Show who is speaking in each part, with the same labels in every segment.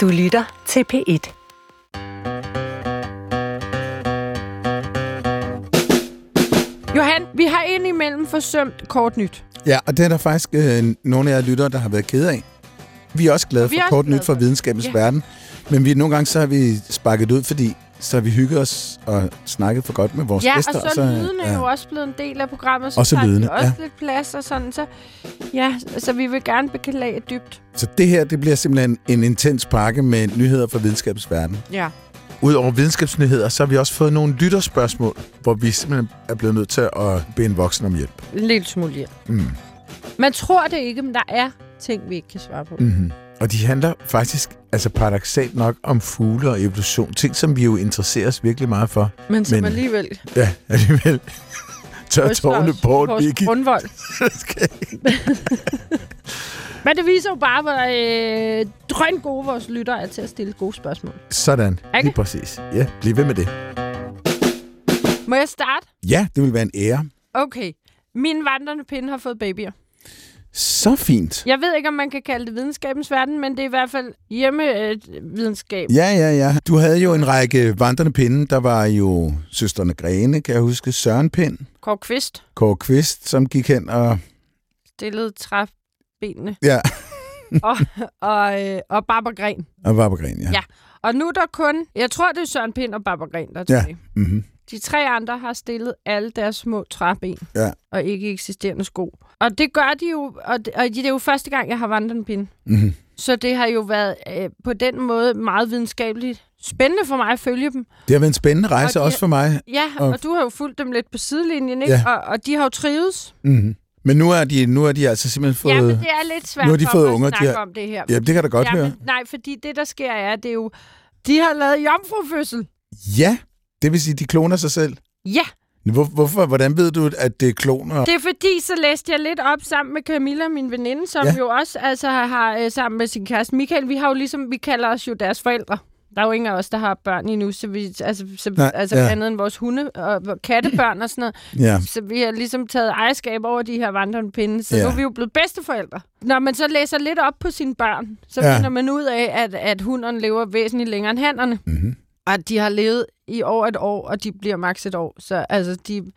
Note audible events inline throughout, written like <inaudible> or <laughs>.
Speaker 1: Du lytter til P1.
Speaker 2: Johan, vi har indimellem forsømt kort nyt.
Speaker 3: Ja, og det er der faktisk øh, nogle af jer lyttere, der har været ked af. Vi er også glade
Speaker 2: Vi
Speaker 3: for kort
Speaker 2: glade
Speaker 3: nyt fra videnskabens
Speaker 2: Ja.
Speaker 3: verden. Men vi, nogle gange så har vi sparket ud, fordi så har vi hygget os og snakket for godt med vores
Speaker 2: Ja,
Speaker 3: gæster.
Speaker 2: og så er lydene ja. jo også blevet en del af programmet, så
Speaker 3: Også
Speaker 2: tager de
Speaker 3: lydene,
Speaker 2: også
Speaker 3: ja.
Speaker 2: lidt plads og sådan. Så, ja, så vi vil gerne beklage dybt.
Speaker 3: Så det her, det bliver simpelthen en intens pakke med nyheder fra videnskabens verden.
Speaker 2: Ja.
Speaker 3: Udover videnskabsnyheder, så har vi også fået nogle lytterspørgsmål, hvor vi simpelthen er blevet nødt til at bede en voksen om hjælp.
Speaker 2: En lille smule hjælp.
Speaker 3: Mm.
Speaker 2: Man tror det ikke, men der er ting, vi ikke kan svare på.
Speaker 3: Mm-hmm. Og de handler faktisk, altså paradoxalt nok, om fugle og evolution. Ting, som vi jo interesserer os virkelig meget for.
Speaker 2: Men som
Speaker 3: Men-
Speaker 2: alligevel
Speaker 3: Ja, alligevel. <laughs> Tør tårne
Speaker 2: vores
Speaker 3: Vicky.
Speaker 2: grundvold. <laughs> <laughs> Men det viser jo bare, hvor øh, drøn gode vores lytter er til at stille gode spørgsmål.
Speaker 3: Sådan,
Speaker 2: Ikke?
Speaker 3: lige præcis. Ja, bliv ved med det.
Speaker 2: Må jeg starte?
Speaker 3: Ja, det vil være en ære.
Speaker 2: Okay. Min vandrende pinde har fået babyer.
Speaker 3: Så fint.
Speaker 2: Jeg ved ikke, om man kan kalde det videnskabens verden, men det er i hvert fald hjemmevidenskab.
Speaker 3: Ja, ja, ja. Du havde jo en række vandrende pinde. Der var jo søsterne Grene, kan jeg huske. Søren Pind,
Speaker 2: Kåre Kvist
Speaker 3: Kåre Kvist, som gik hen og...
Speaker 2: stillede træbenene.
Speaker 3: Ja, <laughs>
Speaker 2: og, og, øh, og Barbara Gren.
Speaker 3: og på Gren, ja.
Speaker 2: Ja. Og nu er der kun, jeg tror, det er Søren Pind og Barbara Gren, der er
Speaker 3: Ja. Mm-hmm.
Speaker 2: De tre andre har stillet alle deres små træben
Speaker 3: Ja.
Speaker 2: og ikke eksisterende sko. Og det gør de jo, og det, og det er jo første gang, jeg har vandret en pinde.
Speaker 3: Mm-hmm.
Speaker 2: Så det har jo været øh, på den måde meget videnskabeligt spændende for mig at følge dem.
Speaker 3: Det har været en spændende rejse
Speaker 2: Og de-
Speaker 3: også for mig.
Speaker 2: Ja, og,
Speaker 3: Og-
Speaker 2: du har jo fulgt dem lidt på sidelinjen, ikke?
Speaker 3: Ja.
Speaker 2: Og, og de har jo trives.
Speaker 3: Mm-hmm. Men nu er, de, nu er de altså simpelthen fået...
Speaker 2: Ja, men det er lidt svært
Speaker 3: nu har de
Speaker 2: for
Speaker 3: fået unger,
Speaker 2: at
Speaker 3: de
Speaker 2: snakke
Speaker 3: har-
Speaker 2: om det her.
Speaker 3: Ja, det kan da godt
Speaker 2: ja,
Speaker 3: høre.
Speaker 2: Men, nej, fordi det, der sker, er, det er jo... De har lavet jomfrufødsel.
Speaker 3: Ja, det vil sige, de kloner sig selv.
Speaker 2: Ja,
Speaker 3: Hvor, hvorfor, hvordan ved du, at det er kloner?
Speaker 2: det er fordi, så læste jeg lidt op sammen med Camilla, min veninde, som
Speaker 3: Ja.
Speaker 2: jo også altså, har øh, sammen med sin kæreste Michael. Vi har jo ligesom, vi kalder os jo deres forældre. Der er jo ingen af os, der har børn endnu, så vi, altså, så,
Speaker 3: Nej,
Speaker 2: altså
Speaker 3: ja.
Speaker 2: andet end vores hunde og kattebørn og sådan noget. <clears throat>
Speaker 3: Ja,
Speaker 2: Så vi har ligesom taget ejerskab over de her vandrende pinde, så
Speaker 3: Ja.
Speaker 2: nu er vi jo blevet bedsteforældre. Når man så læser lidt op på sine børn, så
Speaker 3: Ja.
Speaker 2: finder man ud af, at, at hunderne lever væsentligt længere end hannerne.
Speaker 3: mm-hmm.
Speaker 2: Og de har levet i over et år, og de bliver maks et år. Så altså, de,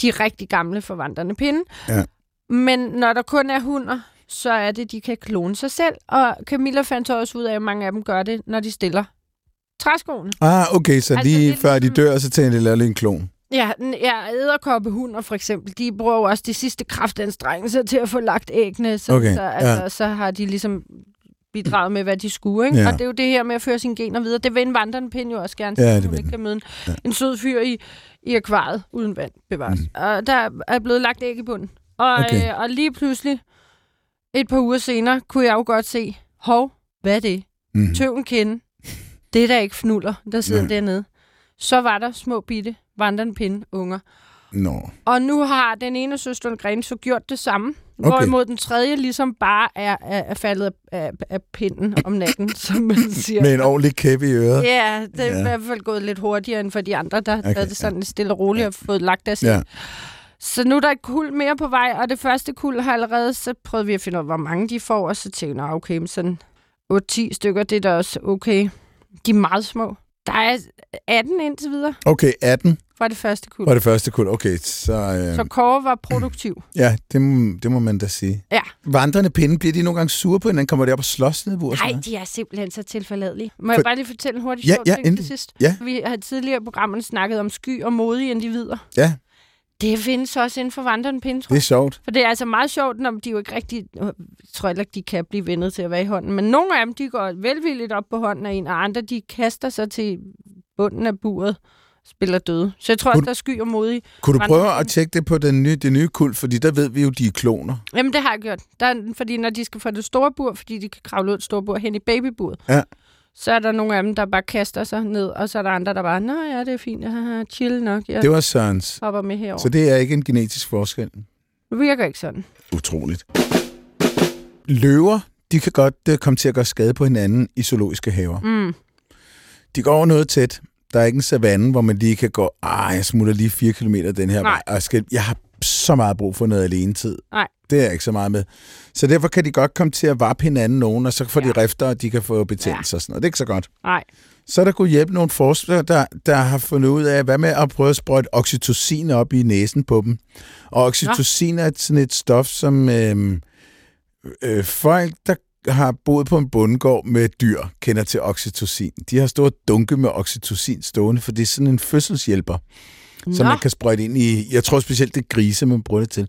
Speaker 2: de er rigtig gamle for vandrende pinde.
Speaker 3: Ja.
Speaker 2: Men når der kun er hunder, så er det, de kan klone sig selv. Og Camilla fandt så også ud af, at mange af dem gør det, når de stiller træskoene.
Speaker 3: Ah, okay, så
Speaker 2: Altså,
Speaker 3: lige
Speaker 2: det
Speaker 3: før de
Speaker 2: ligesom-
Speaker 3: dør, så tænker de, lave lige en klon.
Speaker 2: Ja, ja æderkoppehunder for eksempel, de bruger jo også de sidste kraftanstrengelser til at få lagt æggene, så,
Speaker 3: Okay,
Speaker 2: så, altså,
Speaker 3: ja.
Speaker 2: så har de ligesom bidraget med, hvad de skulle. Ikke?
Speaker 3: Ja.
Speaker 2: Og det er jo det her med at føre sine gener videre. Det vil en vandrende pind jo også gerne,
Speaker 3: Ja, det
Speaker 2: hun ikke kan møde en,
Speaker 3: Ja.
Speaker 2: en sød fyr i, i akvariet uden vand bevares.
Speaker 3: Mm.
Speaker 2: Og der er blevet lagt æg i bunden. Og,
Speaker 3: Okay.
Speaker 2: øh, og lige pludselig, et par uger senere, kunne jeg jo godt se, hov, hvad er det?
Speaker 3: Mm.
Speaker 2: Tøven kende. Det er da ikke fnuller, der sidder
Speaker 3: Nej.
Speaker 2: dernede. Så var der små bitte vandrende pinde unger.
Speaker 3: Nå.
Speaker 2: Og nu har den ene søster Gren så gjort det samme.
Speaker 3: Okay.
Speaker 2: Hvorimod den tredje ligesom bare er, er, er faldet af, af pinden om natten, <laughs> som man siger.
Speaker 3: Med en ordentlig kæppe i øret.
Speaker 2: Ja, det er
Speaker 3: Ja.
Speaker 2: ja. i hvert fald gået lidt hurtigere end for de andre, der okay, havde det sådan lidt stille og roligt og fået lagt deres
Speaker 3: Ja.
Speaker 2: Så nu er der et kul mere på vej, og det første kul har allerede, så prøvede vi at finde ud af, hvor mange de får, og så tænkte jeg, "Nå, okay, sådan 8-10 stykker, det er da også okay. De er meget små. Der er 18 indtil videre
Speaker 3: Okay, 18
Speaker 2: fra det første kul.
Speaker 3: var det første kul. Okay, så... Øh,
Speaker 2: Så Kåre var produktiv.
Speaker 3: ja, det må, det må man da sige.
Speaker 2: Ja.
Speaker 3: Vandrende pinde, bliver de nogle gange sure på hinanden? Kommer de op og slås ned?
Speaker 2: Nej, de er simpelthen så tilforladelige. Må
Speaker 3: For-
Speaker 2: jeg bare lige fortælle en hurtig
Speaker 3: Ja, ja,
Speaker 2: ting til sidst?
Speaker 3: Ja.
Speaker 2: Vi har tidligere i programmet snakket om sky og modige individer.
Speaker 3: Ja.
Speaker 2: Det findes også inden for vandrende pinde, tror
Speaker 3: Det er sjovt.
Speaker 2: For det er altså meget sjovt, når de jo ikke rigtig... Jeg tror ikke, de kan blive vendet til at være i hånden. Men nogle af dem, de går velvilligt op på hånden af en, og andre, de kaster sig til bunden af buret spiller døde. Så jeg tror også,
Speaker 3: Kunne-
Speaker 2: der er sky og modige.
Speaker 3: Kunne du prøve at tjekke det på den nye, det nye kult? Fordi der ved vi jo, de er kloner.
Speaker 2: Jamen, det har jeg gjort. Der er, fordi når de skal fra det store bur, fordi de kan kravle ud af det store bur hen i babyburet,
Speaker 3: Ja.
Speaker 2: Så er der nogle af dem, der bare kaster sig ned, og så er der andre, der bare, nå ja, det er fint, haha, chill nok, jeg
Speaker 3: Det var Sørens.
Speaker 2: hopper med herover.
Speaker 3: Så det er ikke en genetisk forskel.
Speaker 2: Det virker ikke sådan.
Speaker 3: Utroligt. Løver, de kan godt uh, komme til at gøre skade på hinanden i zoologiske haver.
Speaker 2: Mm.
Speaker 3: De går over noget tæt. Der er ikke en savanne, hvor man lige kan gå, ah, jeg smutter lige 4 km den her
Speaker 2: Nej.
Speaker 3: vej. Og jeg, skal, jeg har så meget brug for noget alene-tid.
Speaker 2: Nej.
Speaker 3: Det er jeg ikke så meget med. Så derfor kan de godt komme til at vappe hinanden nogen, og så får ja. de
Speaker 2: Ja.
Speaker 3: rifter, og de kan få betændelse og sådan noget. Det er ikke så godt.
Speaker 2: Nej.
Speaker 3: Så er der kunne hjælpe nogle forskere, der, der har fundet ud af, hvad med at prøve at sprøjte oxytocin op i næsen på dem. Og oxytocin er sådan et stof, som øh, øh, folk, der har boet på en bundegård med dyr, kender til oxytocin. De har store dunke med oxytocin stående, for det er sådan en fødselshjælper, som
Speaker 2: Nå,
Speaker 3: man kan sprøjte ind i, jeg tror specielt det grise, man bruger det til.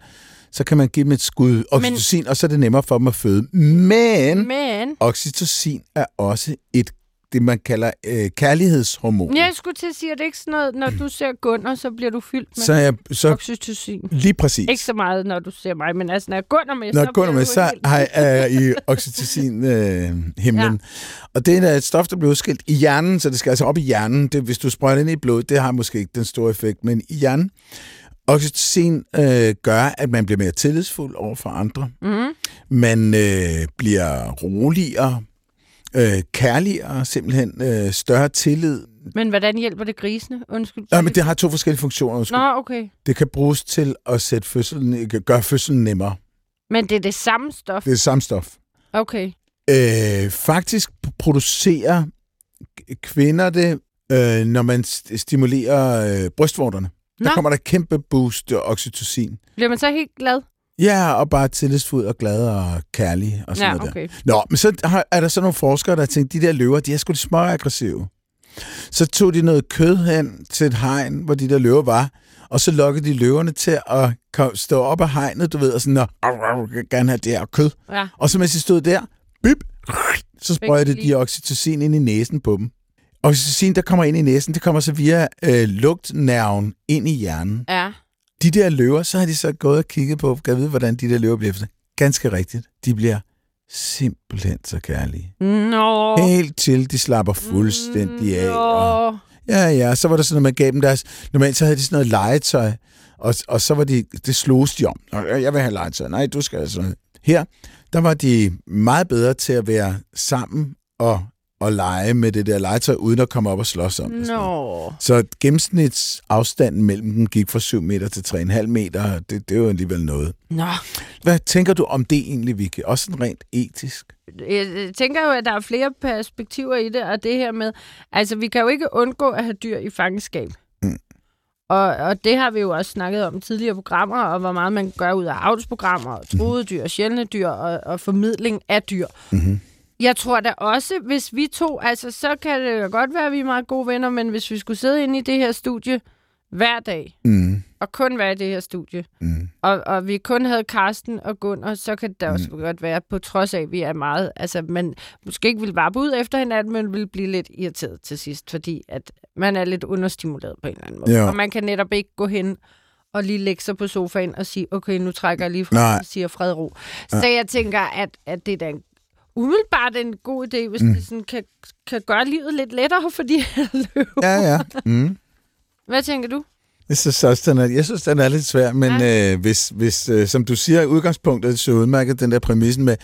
Speaker 3: Så kan man give dem et skud oxytocin, og så er det nemmere for dem at føde. Men
Speaker 2: men...
Speaker 3: oxytocin er også et det, man kalder øh, kærlighedshormon.
Speaker 2: Jeg skulle til at sige, at det er ikke sådan noget, når du ser Gunnar, så bliver du fyldt med
Speaker 3: Så jeg, så
Speaker 2: oxytocin.
Speaker 3: lige præcis.
Speaker 2: Ikke så meget, når du ser mig, men altså, når jeg Gunnar med,
Speaker 3: Når
Speaker 2: så bliver
Speaker 3: med, så har jeg, er jeg i oxytocin-himlen. Øh, himlen. ja. Og det er et stof, der bliver udskilt i hjernen, så det skal altså op i hjernen. Det, hvis du sprøjter ind i blodet, det har måske ikke den store effekt, men i hjernen. Oxytocin øh, gør, at man bliver mere tillidsfuld over for andre.
Speaker 2: Mhm.
Speaker 3: Man øh, bliver roligere, øh, kærligere, simpelthen øh, større tillid.
Speaker 2: Men hvordan hjælper det grisene? Undskyld.
Speaker 3: Ja, men det har to forskellige funktioner.
Speaker 2: Nå,
Speaker 3: Undskyld.
Speaker 2: okay.
Speaker 3: Det kan bruges til at sætte fødslen, gøre fødslen nemmere.
Speaker 2: Men det er det samme stof?
Speaker 3: Det er samme stof.
Speaker 2: Okay.
Speaker 3: Øh, faktisk producerer kvinder det, øh, når man st- stimulerer øh, brystvorterne. Der
Speaker 2: Nå.
Speaker 3: kommer der kæmpe boost af oxytocin.
Speaker 2: Bliver man så helt glad?
Speaker 3: Ja, og bare tillidsfuld og glad og kærlig og sådan
Speaker 2: Ja,
Speaker 3: noget der.
Speaker 2: okay.
Speaker 3: Nå, men så har, er der så nogle forskere, der har tænkt, de der løver, de er sgu lidt små aggressive. Så tog de noget kød hen til et hegn, hvor de der løver var, og så lokkede de løverne til at stå op af hegnet, du ved, og sådan, og, "Au, au, jeg vil gerne have det her kød.
Speaker 2: Ja.
Speaker 3: Og så mens de stod der, bip, så sprøjtede de oxytocin ind i næsen på dem. Oxytocin, der kommer ind i næsen, det kommer så via øh, lugtnerven ind i hjernen.
Speaker 2: Ja.
Speaker 3: De der løver, så har de så gået og kigget på, kan vide, hvordan de der løver bliver efter. Ganske rigtigt. De bliver simpelthen så kærlige.
Speaker 2: Nå.
Speaker 3: Helt til, de slapper fuldstændig af. Og, ja, ja, så var der sådan noget, man gav dem deres... Normalt så havde de sådan noget legetøj, og, og så var de... Det slogs de om. "Nå, Jeg vil have legetøj. Nej, du skal noget. Her, der var de meget bedre til at være sammen og, og lege med det der legetøj, uden at komme op og slås om det.
Speaker 2: Nå.
Speaker 3: Så gennemsnitsafstanden mellem dem gik fra 7 meter til 3,5 meter. Det, det er jo alligevel noget.
Speaker 2: Nå.
Speaker 3: Hvad tænker du om det egentlig, Vicky? Også sådan rent etisk?
Speaker 2: Jeg tænker jo, at der er flere perspektiver i det, og det her med, altså vi kan jo ikke undgå at have dyr i fangenskab.
Speaker 3: Mm.
Speaker 2: Og, og det har vi jo også snakket om tidligere programmer, og hvor meget man gør ud af avlsprogrammer, og truede dyr, sjældne dyr, og, og formidling af dyr.
Speaker 3: Mm-hmm.
Speaker 2: Jeg tror da også, hvis vi to, altså så kan det jo godt være, at vi er meget gode venner, men hvis vi skulle sidde inde i det her studie hver dag,
Speaker 3: Mm.
Speaker 2: og kun være i det her studie,
Speaker 3: Mm.
Speaker 2: og, og vi kun havde Karsten og Gunnar, så kan det da også godt være, på trods af, at vi er meget, altså man måske ikke vil vappe ud efter hinanden, men vil blive lidt irriteret til sidst, fordi at man er lidt understimuleret på en eller anden måde.
Speaker 3: Ja.
Speaker 2: Og man kan netop ikke gå hen og lige lægge sig på sofaen og sige, okay, nu trækker jeg lige fra, og siger fred ro. Så jeg tænker, at, at det er da en, umiddelbart en god idé, hvis mm. det sådan kan, kan gøre livet lidt lettere for de her <laughs> løver.
Speaker 3: Ja, ja. Mm.
Speaker 2: Hvad tænker du?
Speaker 3: Jeg synes også, den er, jeg synes, den er lidt svær, men ja. øh, hvis, hvis øh, som du siger, udgangspunktet så udmærket, den der præmissen med,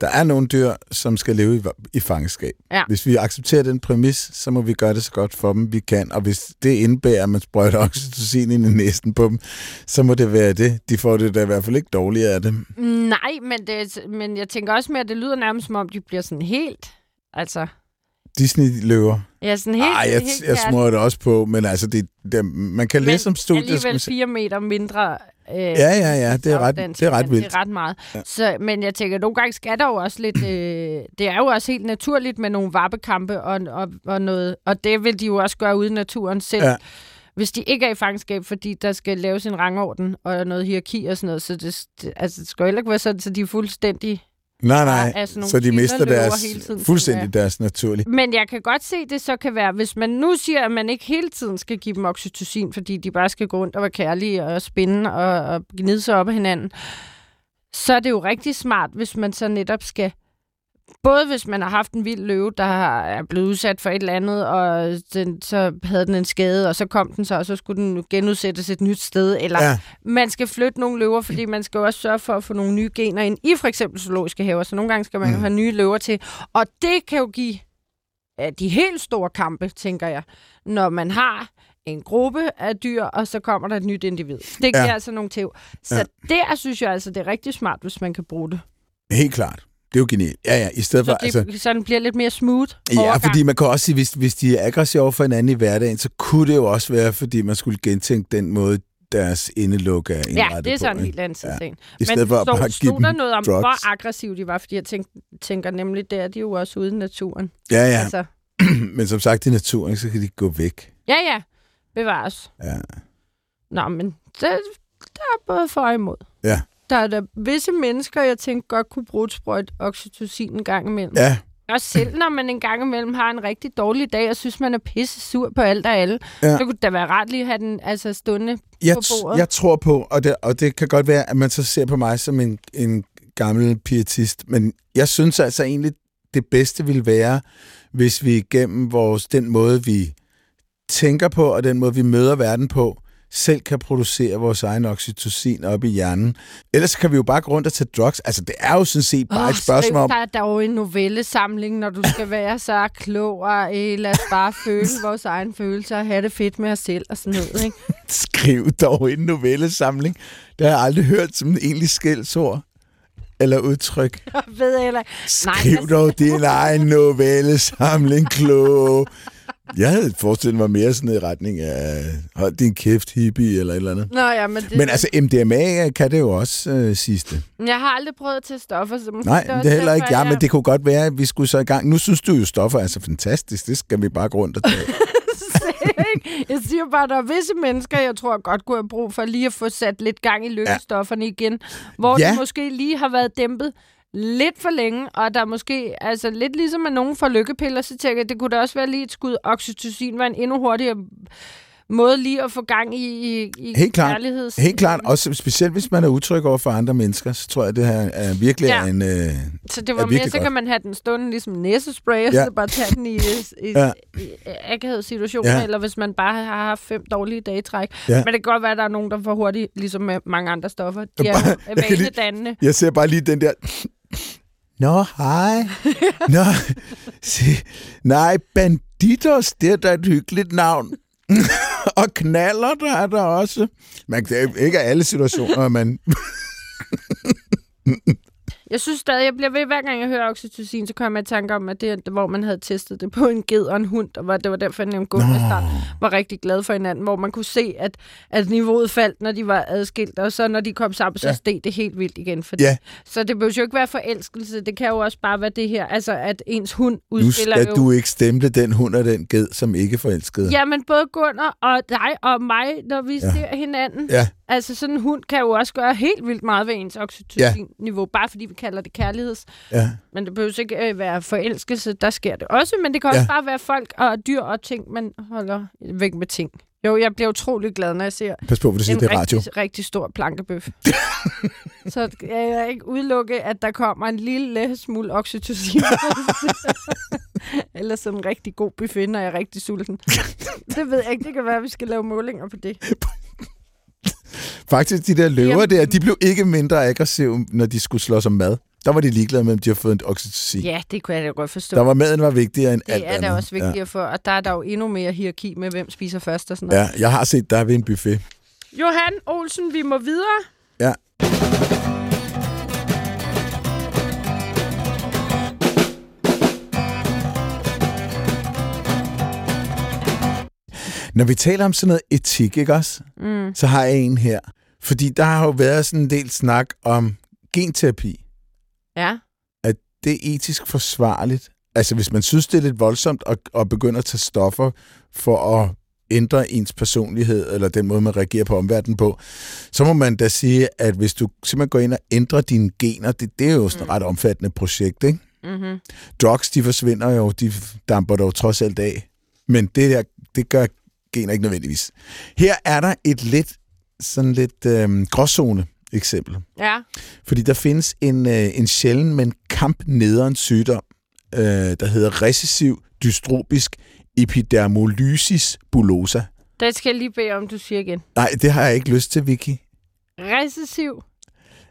Speaker 3: der er nogle dyr, som skal leve i, i fangenskab.
Speaker 2: Ja.
Speaker 3: Hvis vi accepterer den præmis, så må vi gøre det så godt for dem, vi kan. Og hvis det indebærer, at man sprøjter <laughs> oxytocin ind i næsten på dem, så må det være det. De får det da i hvert fald ikke dårligere af det.
Speaker 2: Nej, men, det, men jeg tænker også med, at det lyder nærmest som om, de bliver sådan helt... Altså,
Speaker 3: Disney-løver.
Speaker 2: ja, sådan helt...
Speaker 3: Ej, jeg,
Speaker 2: helt
Speaker 3: jeg smører det også på, men altså, det, det, man kan læse om studiet.
Speaker 2: alligevel fire meter mindre... Øh,
Speaker 3: Ja, ja, ja, det er ret, det er ret vildt.
Speaker 2: Det er ret meget. Ja. Så, men jeg tænker, nogle gange skal der jo også lidt... Øh, det er jo også helt naturligt med nogle vappekampe og, og, og noget... Og det vil de jo også gøre ude i naturen selv.
Speaker 3: Ja.
Speaker 2: Hvis de ikke er i fangenskab, fordi der skal laves en rangorden og noget hierarki og sådan noget. Så det, det, altså, det skal jo heller ikke være sådan, så de er fuldstændig
Speaker 3: Nej,
Speaker 2: er
Speaker 3: nej,
Speaker 2: sådan nogle
Speaker 3: så de mister deres,
Speaker 2: hele tiden,
Speaker 3: fuldstændig
Speaker 2: er-
Speaker 3: deres naturlige.
Speaker 2: Men jeg kan godt se, det så kan være, hvis man nu siger, at man ikke hele tiden skal give dem oxytocin, fordi de bare skal gå rundt og være kærlige og spænde og, og gnide sig op af hinanden, så er det jo rigtig smart, hvis man så netop skal Både hvis man har haft en vild løve, der er blevet udsat for et eller andet, og den, så havde den en skade, og så kom den så, og så skulle den genudsættes et nyt sted. Eller
Speaker 3: Ja,
Speaker 2: man skal flytte nogle løver, fordi man skal jo også sørge for at få nogle nye gener ind i for eksempel zoologiske haver. Så nogle gange skal man jo
Speaker 3: Mm.
Speaker 2: have nye løver til. Og det kan jo give ja, de helt store kampe, tænker jeg, når man har en gruppe af dyr, og så kommer der et nyt individ. Det giver
Speaker 3: Ja.
Speaker 2: altså nogle tæv. Så
Speaker 3: ja.
Speaker 2: der synes jeg altså, det er rigtig smart, hvis man kan bruge det.
Speaker 3: Helt klart. Det er jo genialt. Ja, ja, i stedet for...
Speaker 2: Så det altså, sådan bliver lidt mere smooth
Speaker 3: Ja,
Speaker 2: overgang.
Speaker 3: fordi man kan også sige, hvis, hvis de er aggressive over for hinanden i hverdagen, så kunne det jo også være, fordi man skulle gentænke den måde, deres indeluk er indrettet
Speaker 2: Ja, det er sådan en helt anden
Speaker 3: Ja.
Speaker 2: ting.
Speaker 3: I stedet
Speaker 2: Men
Speaker 3: for at bare give
Speaker 2: der noget om,
Speaker 3: drugs.
Speaker 2: hvor aggressive de var? Fordi jeg tænk, tænker nemlig, det er de jo også ude i naturen.
Speaker 3: Ja, ja.
Speaker 2: Altså, <clears throat>
Speaker 3: Men som sagt, i naturen, så kan de gå væk.
Speaker 2: ja, ja, bevares.
Speaker 3: Ja.
Speaker 2: Nå, men det, der er både for og imod.
Speaker 3: Ja.
Speaker 2: Der er der visse mennesker, jeg tænker godt kunne bruge et sprøjt oxytocin en gang imellem.
Speaker 3: Ja,
Speaker 2: Også selv når man en gang imellem har en rigtig dårlig dag, og synes, man er pisse sur på alt og alle,
Speaker 3: Ja.
Speaker 2: så kunne det da være ret lige at have den altså, stående
Speaker 3: jeg,
Speaker 2: på bordet.
Speaker 3: jeg tror på, og det, og det kan godt være, at man så ser på mig som en, en gammel pietist, men jeg synes altså egentlig, det bedste ville være, hvis vi igennem vores, den måde, vi tænker på, og den måde, vi møder verden på, selv kan producere vores egen oxytocin op i hjernen. Ellers kan vi jo bare gå rundt og tage drugs. Altså, det er jo sådan set bare
Speaker 2: Åh,
Speaker 3: et spørgsmål om...
Speaker 2: Der er dog en novellesamling, når du skal være så klog, og eh, lad os bare føle vores egen følelser og have det fedt med os selv og sådan noget. Ikke? <laughs>
Speaker 3: Skriv dog en novellesamling. Det har jeg aldrig hørt som en egentlig skældsord eller udtryk. <laughs>
Speaker 2: Jeg ved heller.
Speaker 3: Skriv dog din egen novellesamling, klog. Jeg havde forestillet mig mere sådan i retning af hold din kæft, hippie eller et eller andet.
Speaker 2: Nå ja, men det,
Speaker 3: Men altså, MDMA kan det jo også øh, sidste.
Speaker 2: jeg har aldrig prøvet at tage stoffer, så måske
Speaker 3: Nej,
Speaker 2: det
Speaker 3: det er heller ikke jeg, men det kunne godt være, at vi skulle så i gang. Nu synes du jo, stoffer er så fantastisk. Det skal vi bare gå rundt og tage. <laughs>
Speaker 2: Jeg siger bare, at der er visse mennesker, jeg tror godt kunne have brug for lige at få sat lidt gang i lykkestofferne igen, hvor
Speaker 3: Ja.
Speaker 2: de måske lige har været dæmpet lidt for længe, og der er måske, altså lidt ligesom at nogen får lykkepiller, så tænker jeg, det kunne da også være lige et skud oxytocin, var en endnu hurtigere måde lige at få gang i, i, i
Speaker 3: Helt klart.
Speaker 2: kærligheds...
Speaker 3: Helt klart, også specielt hvis man er utryg over for andre mennesker, så tror jeg, det her er virkelig
Speaker 2: Ja.
Speaker 3: en... Øh,
Speaker 2: Så det var mere, så kan man have den stående ligesom næsespray, og
Speaker 3: Ja.
Speaker 2: så bare tage den i, i,
Speaker 3: Ja.
Speaker 2: i akavede situationer,
Speaker 3: Ja.
Speaker 2: eller hvis man bare har haft fem dårlige dage træk.
Speaker 3: Ja.
Speaker 2: Men det kan godt være, at der er nogen, der får hurtigt, ligesom med mange andre stoffer. De
Speaker 3: Bare-
Speaker 2: er <laughs>
Speaker 3: lige-
Speaker 2: vanedannende.
Speaker 3: Jeg ser bare lige den der... Nå, hej. Nå, se. Nej, Banditos, det er da et hyggeligt navn. <laughs> og knaller der er der også. Man kan det er ikke alle situationer, man... <laughs>
Speaker 2: Jeg synes stadig, jeg bliver ved, hver gang jeg hører oxytocin, så kommer jeg i tanke om, at det er, hvor man havde testet det på en ged og en hund, og var, det var derfor, jeg nævnte i start, var rigtig glad for hinanden, hvor man kunne se, at, at niveauet faldt, når de var adskilt, og så når de kom sammen, så
Speaker 3: Ja.
Speaker 2: steg det helt vildt igen. Fordi,
Speaker 3: Ja.
Speaker 2: Så det behøver jo ikke være forelskelse, det kan jo også bare være det her, altså at ens hund
Speaker 3: Nu
Speaker 2: udspiller
Speaker 3: skal
Speaker 2: jo...
Speaker 3: du ikke stemple den hund og den ged, som ikke forelskede.
Speaker 2: Ja, men både Gunnar og dig og mig, når vi
Speaker 3: ja.
Speaker 2: ser hinanden,
Speaker 3: Ja.
Speaker 2: Altså sådan en hund kan jo også gøre helt vildt meget ved ens oxytocin-niveau, bare fordi vi kalder det kærligheds.
Speaker 3: ja.
Speaker 2: Men det behøver ikke øh, være forelskelse, der sker det også, men det kan også
Speaker 3: Ja.
Speaker 2: bare være folk og dyr og ting, man holder væk med ting. Jo, jeg bliver utrolig glad, når jeg ser
Speaker 3: Pas på, du siger,
Speaker 2: en
Speaker 3: det er radio.
Speaker 2: rigtig, rigtig stor plankebøf. <laughs> så kan jeg ikke udelukke, at der kommer en lille smule oxytocin. <laughs> Eller sådan en rigtig god buffet, når jeg er rigtig sulten. det ved jeg ikke. Det kan være, at vi skal lave målinger på det.
Speaker 3: Faktisk, de der løver
Speaker 2: Jamen-
Speaker 3: der, de blev ikke mindre aggressive, når de skulle slås om mad. Der var de ligeglade med, om de har fået en oxytocin.
Speaker 2: Ja, det kunne jeg da godt forstå.
Speaker 3: Der var maden var vigtigere end alt
Speaker 2: det er
Speaker 3: andet.
Speaker 2: da også vigtigt at få, og der er der jo endnu mere hierarki med, hvem spiser først og sådan
Speaker 3: Ja.
Speaker 2: noget.
Speaker 3: ja, jeg har set dig ved en buffet.
Speaker 2: Johan Olsen, vi må videre.
Speaker 3: Når vi taler om sådan noget etik, ikke også?
Speaker 2: Mm.
Speaker 3: Så har jeg en her. Fordi der har jo været sådan en del snak om genterapi.
Speaker 2: Ja.
Speaker 3: At det er etisk forsvarligt. Altså hvis man synes, det er lidt voldsomt at, at begynde at tage stoffer for at ændre ens personlighed, eller den måde, man reagerer på omverdenen på, så må man da sige, at hvis du simpelthen går ind og ændrer dine gener, det, det er jo sådan et ret omfattende projekt, ikke?
Speaker 2: Mm-hmm.
Speaker 3: Drugs, de forsvinder jo, de damper dog trods alt af. Men det der, det gør gener ikke nødvendigvis. Her er der et lidt, sådan lidt øhm, gråzone eksempel.
Speaker 2: Ja.
Speaker 3: Fordi der findes en, øh, en sjælden, men kampnederen sygdom, øh, der hedder recessiv dystropisk epidermolysis bullosa.
Speaker 2: Det skal jeg lige bede om, du siger igen.
Speaker 3: Nej, det har jeg ikke lyst til, Vicky.
Speaker 2: Recessiv.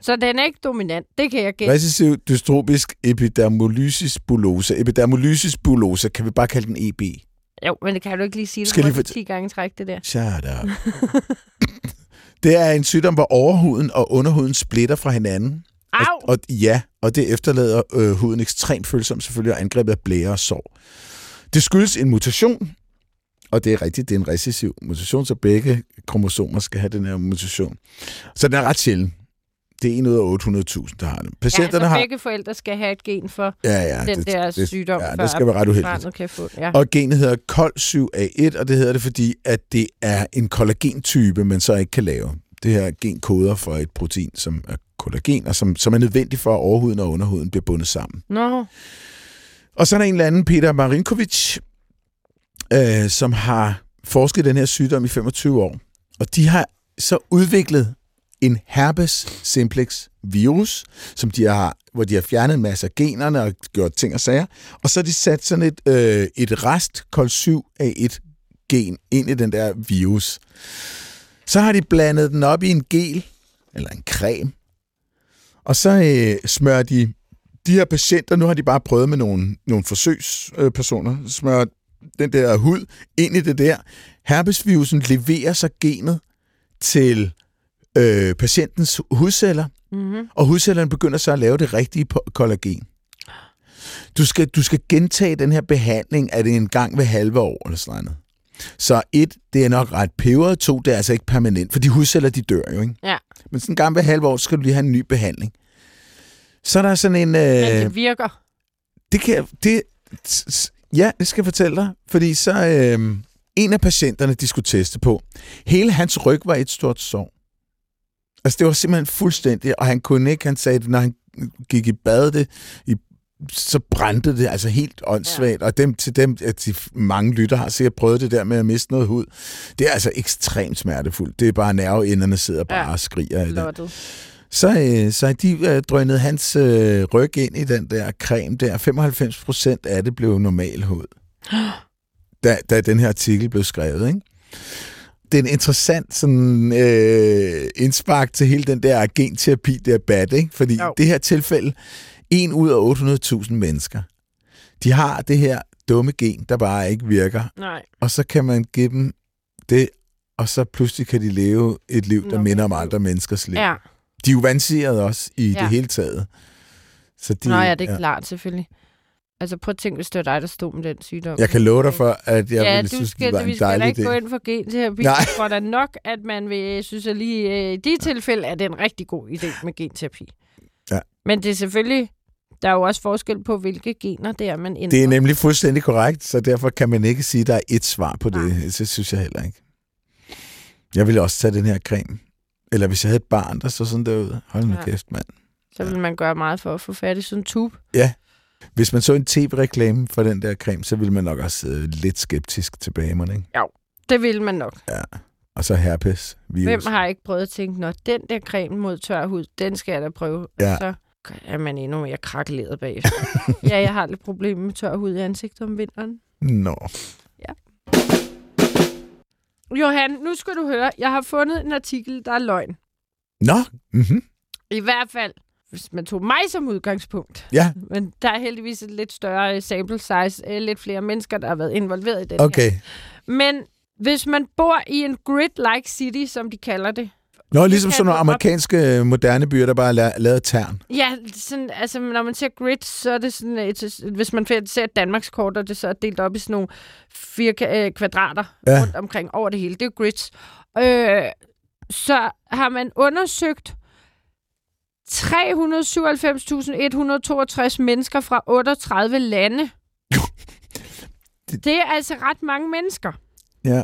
Speaker 2: Så den er ikke dominant. Det kan jeg gætte.
Speaker 3: Recessiv dystropisk epidermolysis bullosa. Epidermolysis bullosa kan vi bare kalde den EB.
Speaker 2: Jo, men det kan du ikke lige sige det
Speaker 3: Skal lige
Speaker 2: for
Speaker 3: fortæ-
Speaker 2: 10 gange træk, det der.
Speaker 3: Shut up. <laughs> det er en sygdom, hvor overhuden og underhuden splitter fra hinanden.
Speaker 2: Au!
Speaker 3: Og, og ja, og det efterlader øh, huden ekstremt følsom selvfølgelig og angrebet af blære og sår. Det skyldes en mutation, og det er rigtigt, det er en recessiv mutation, så begge kromosomer skal have den her mutation. Så den er ret sjælden. Det er en ud af 800.000, der har.
Speaker 2: Ja,
Speaker 3: Patienterne
Speaker 2: altså
Speaker 3: har...
Speaker 2: begge forældre skal have et gen for
Speaker 3: Ja, ja,
Speaker 2: den der sygdom,
Speaker 3: ja, det skal være ret uheldigt.
Speaker 2: kan få. Ja.
Speaker 3: Og genet hedder COL7A1, og det hedder det, fordi at det er en kollagentype, man så ikke kan lave. Det her gen koder for et protein, som er kollagen, og som, som er nødvendigt for, at overhuden og underhuden bliver bundet sammen.
Speaker 2: Nå,
Speaker 3: Og så er der en eller anden, Peter Marinkovic, øh, som har forsket den her sygdom i 25 år. Og de har så udviklet en herpes simplex virus, som de har, hvor de har fjernet masser af generne og gjort ting og sager. Og så har de sat sådan et, øh, et rest kol 7 af et gen ind i den der virus. Så har de blandet den op i en gel, eller en creme, og så øh, smører de de her patienter, nu har de bare prøvet med nogle, nogle forsøgspersoner, øh, smører den der hud ind i det der. Herpesvirusen leverer så genet til øh, patientens hudceller,
Speaker 2: mm-hmm.
Speaker 3: og hudcellerne begynder så at lave det rigtige kollagen. Du skal, du skal gentage den her behandling, er det en gang ved halve år eller sådan noget. Så et, det er nok ret peberet. To, det er altså ikke permanent, for de hudceller, de dør jo, ikke?
Speaker 2: Ja.
Speaker 3: Men sådan en gang ved halve år, skal du lige have en ny behandling. Så er der sådan en...
Speaker 2: Men
Speaker 3: Øh,
Speaker 2: det virker.
Speaker 3: det kan det, ja, det skal jeg fortælle dig. Fordi så øh, en af patienterne, de skulle teste på, hele hans ryg var et stort sår. Altså det var simpelthen fuldstændig, og han kunne ikke, han sagde når han gik i bad, det, i, så brændte det altså helt åndssvagt. Ja. Og dem, til dem, at de mange lytter har sikkert prøvet det der med at miste noget hud. Det er altså ekstremt smertefuldt. Det er bare nerveenderne sidder bare
Speaker 2: Ja.
Speaker 3: og skriger.
Speaker 2: Lottet.
Speaker 3: Så, øh, så de øh, drønede hans øh, ryg ind i den der creme der. 95 procent af det blev normal hud. <gasps> Da, da den her artikel blev skrevet, ikke? Det er en interessant sådan, øh, indspark til hele den der genterapi debat, ikke? Fordi
Speaker 2: Jo.
Speaker 3: det her tilfælde, en ud af 800.000 mennesker, de har det her dumme gen, der bare ikke virker.
Speaker 2: Nej.
Speaker 3: Og så kan man give dem det, og så pludselig kan de leve et liv, der
Speaker 2: Normalt
Speaker 3: minder om andre menneskers liv.
Speaker 2: Ja.
Speaker 3: De er jo vanseret også i ja.
Speaker 2: Ja.
Speaker 3: det hele taget. Så de,
Speaker 2: Nå ja, det er klart, selvfølgelig. Altså prøv at tænke, hvis det var dig, der stod med den sygdom.
Speaker 3: Jeg kan love dig for, at jeg
Speaker 2: ja,
Speaker 3: ville synes,
Speaker 2: skal,
Speaker 3: det var
Speaker 2: vi
Speaker 3: en
Speaker 2: skal da
Speaker 3: dejlig
Speaker 2: ikke gå
Speaker 3: idé.
Speaker 2: ind for genterapi.
Speaker 3: Nej.
Speaker 2: Jeg <laughs> tror da nok, at man vil synes, at lige øh, i de tilfælde er det en rigtig god idé med genterapi.
Speaker 3: Ja.
Speaker 2: Men det er selvfølgelig, der er jo også forskel på, hvilke gener det er, man ændrer.
Speaker 3: Det er nemlig fuldstændig korrekt, så derfor kan man ikke sige, at der er et svar på det.
Speaker 2: Nej.
Speaker 3: Det synes jeg heller ikke. Jeg ville også tage den her creme. Eller hvis jeg havde et barn, der så sådan derude. Hold nu
Speaker 2: Ja.
Speaker 3: kæft, mand.
Speaker 2: Så vil man gøre meget for at få fat i sådan en tube.
Speaker 3: Hvis man så en tv-reklame for den der creme, så ville man nok også sidde lidt skeptisk tilbage, man, ikke?
Speaker 2: Det vil man nok.
Speaker 3: Og så herpes virus.
Speaker 2: Hvem har ikke prøvet at tænke, når den der creme mod tør hud, den skal jeg da prøve.
Speaker 3: Ja.
Speaker 2: Så er man endnu mere krakeleret bagefter. <laughs> ja, jeg har lidt problemer med tør hud i ansigtet om vinteren.
Speaker 3: Nå.
Speaker 2: Johan, nu skal du høre. Jeg har fundet en artikel, der er løgn.
Speaker 3: Nå. Mm-hmm.
Speaker 2: I hvert fald, hvis man tog mig som udgangspunkt.
Speaker 3: Ja,
Speaker 2: Men der er heldigvis et lidt større øh, sample size, øh, lidt flere mennesker, der har været involveret i den her.
Speaker 3: okay.
Speaker 2: Men hvis man bor i en grid-like city, som de kalder det,
Speaker 3: Nå, ligesom sådan nogle
Speaker 2: op-
Speaker 3: amerikanske øh, moderne byer, der bare er la- lavet tern.
Speaker 2: Ja, sådan, altså når man ser grid, så er det sådan, et, hvis man ser et Danmarks kort, og det så er delt op i sådan nogle fire kvadrater
Speaker 3: Ja.
Speaker 2: rundt omkring over det hele. Det er grids. Øh, så har man undersøgt 397.162 mennesker fra 38 lande.
Speaker 3: Det- <laughs>
Speaker 2: Det er altså ret mange mennesker.
Speaker 3: Ja.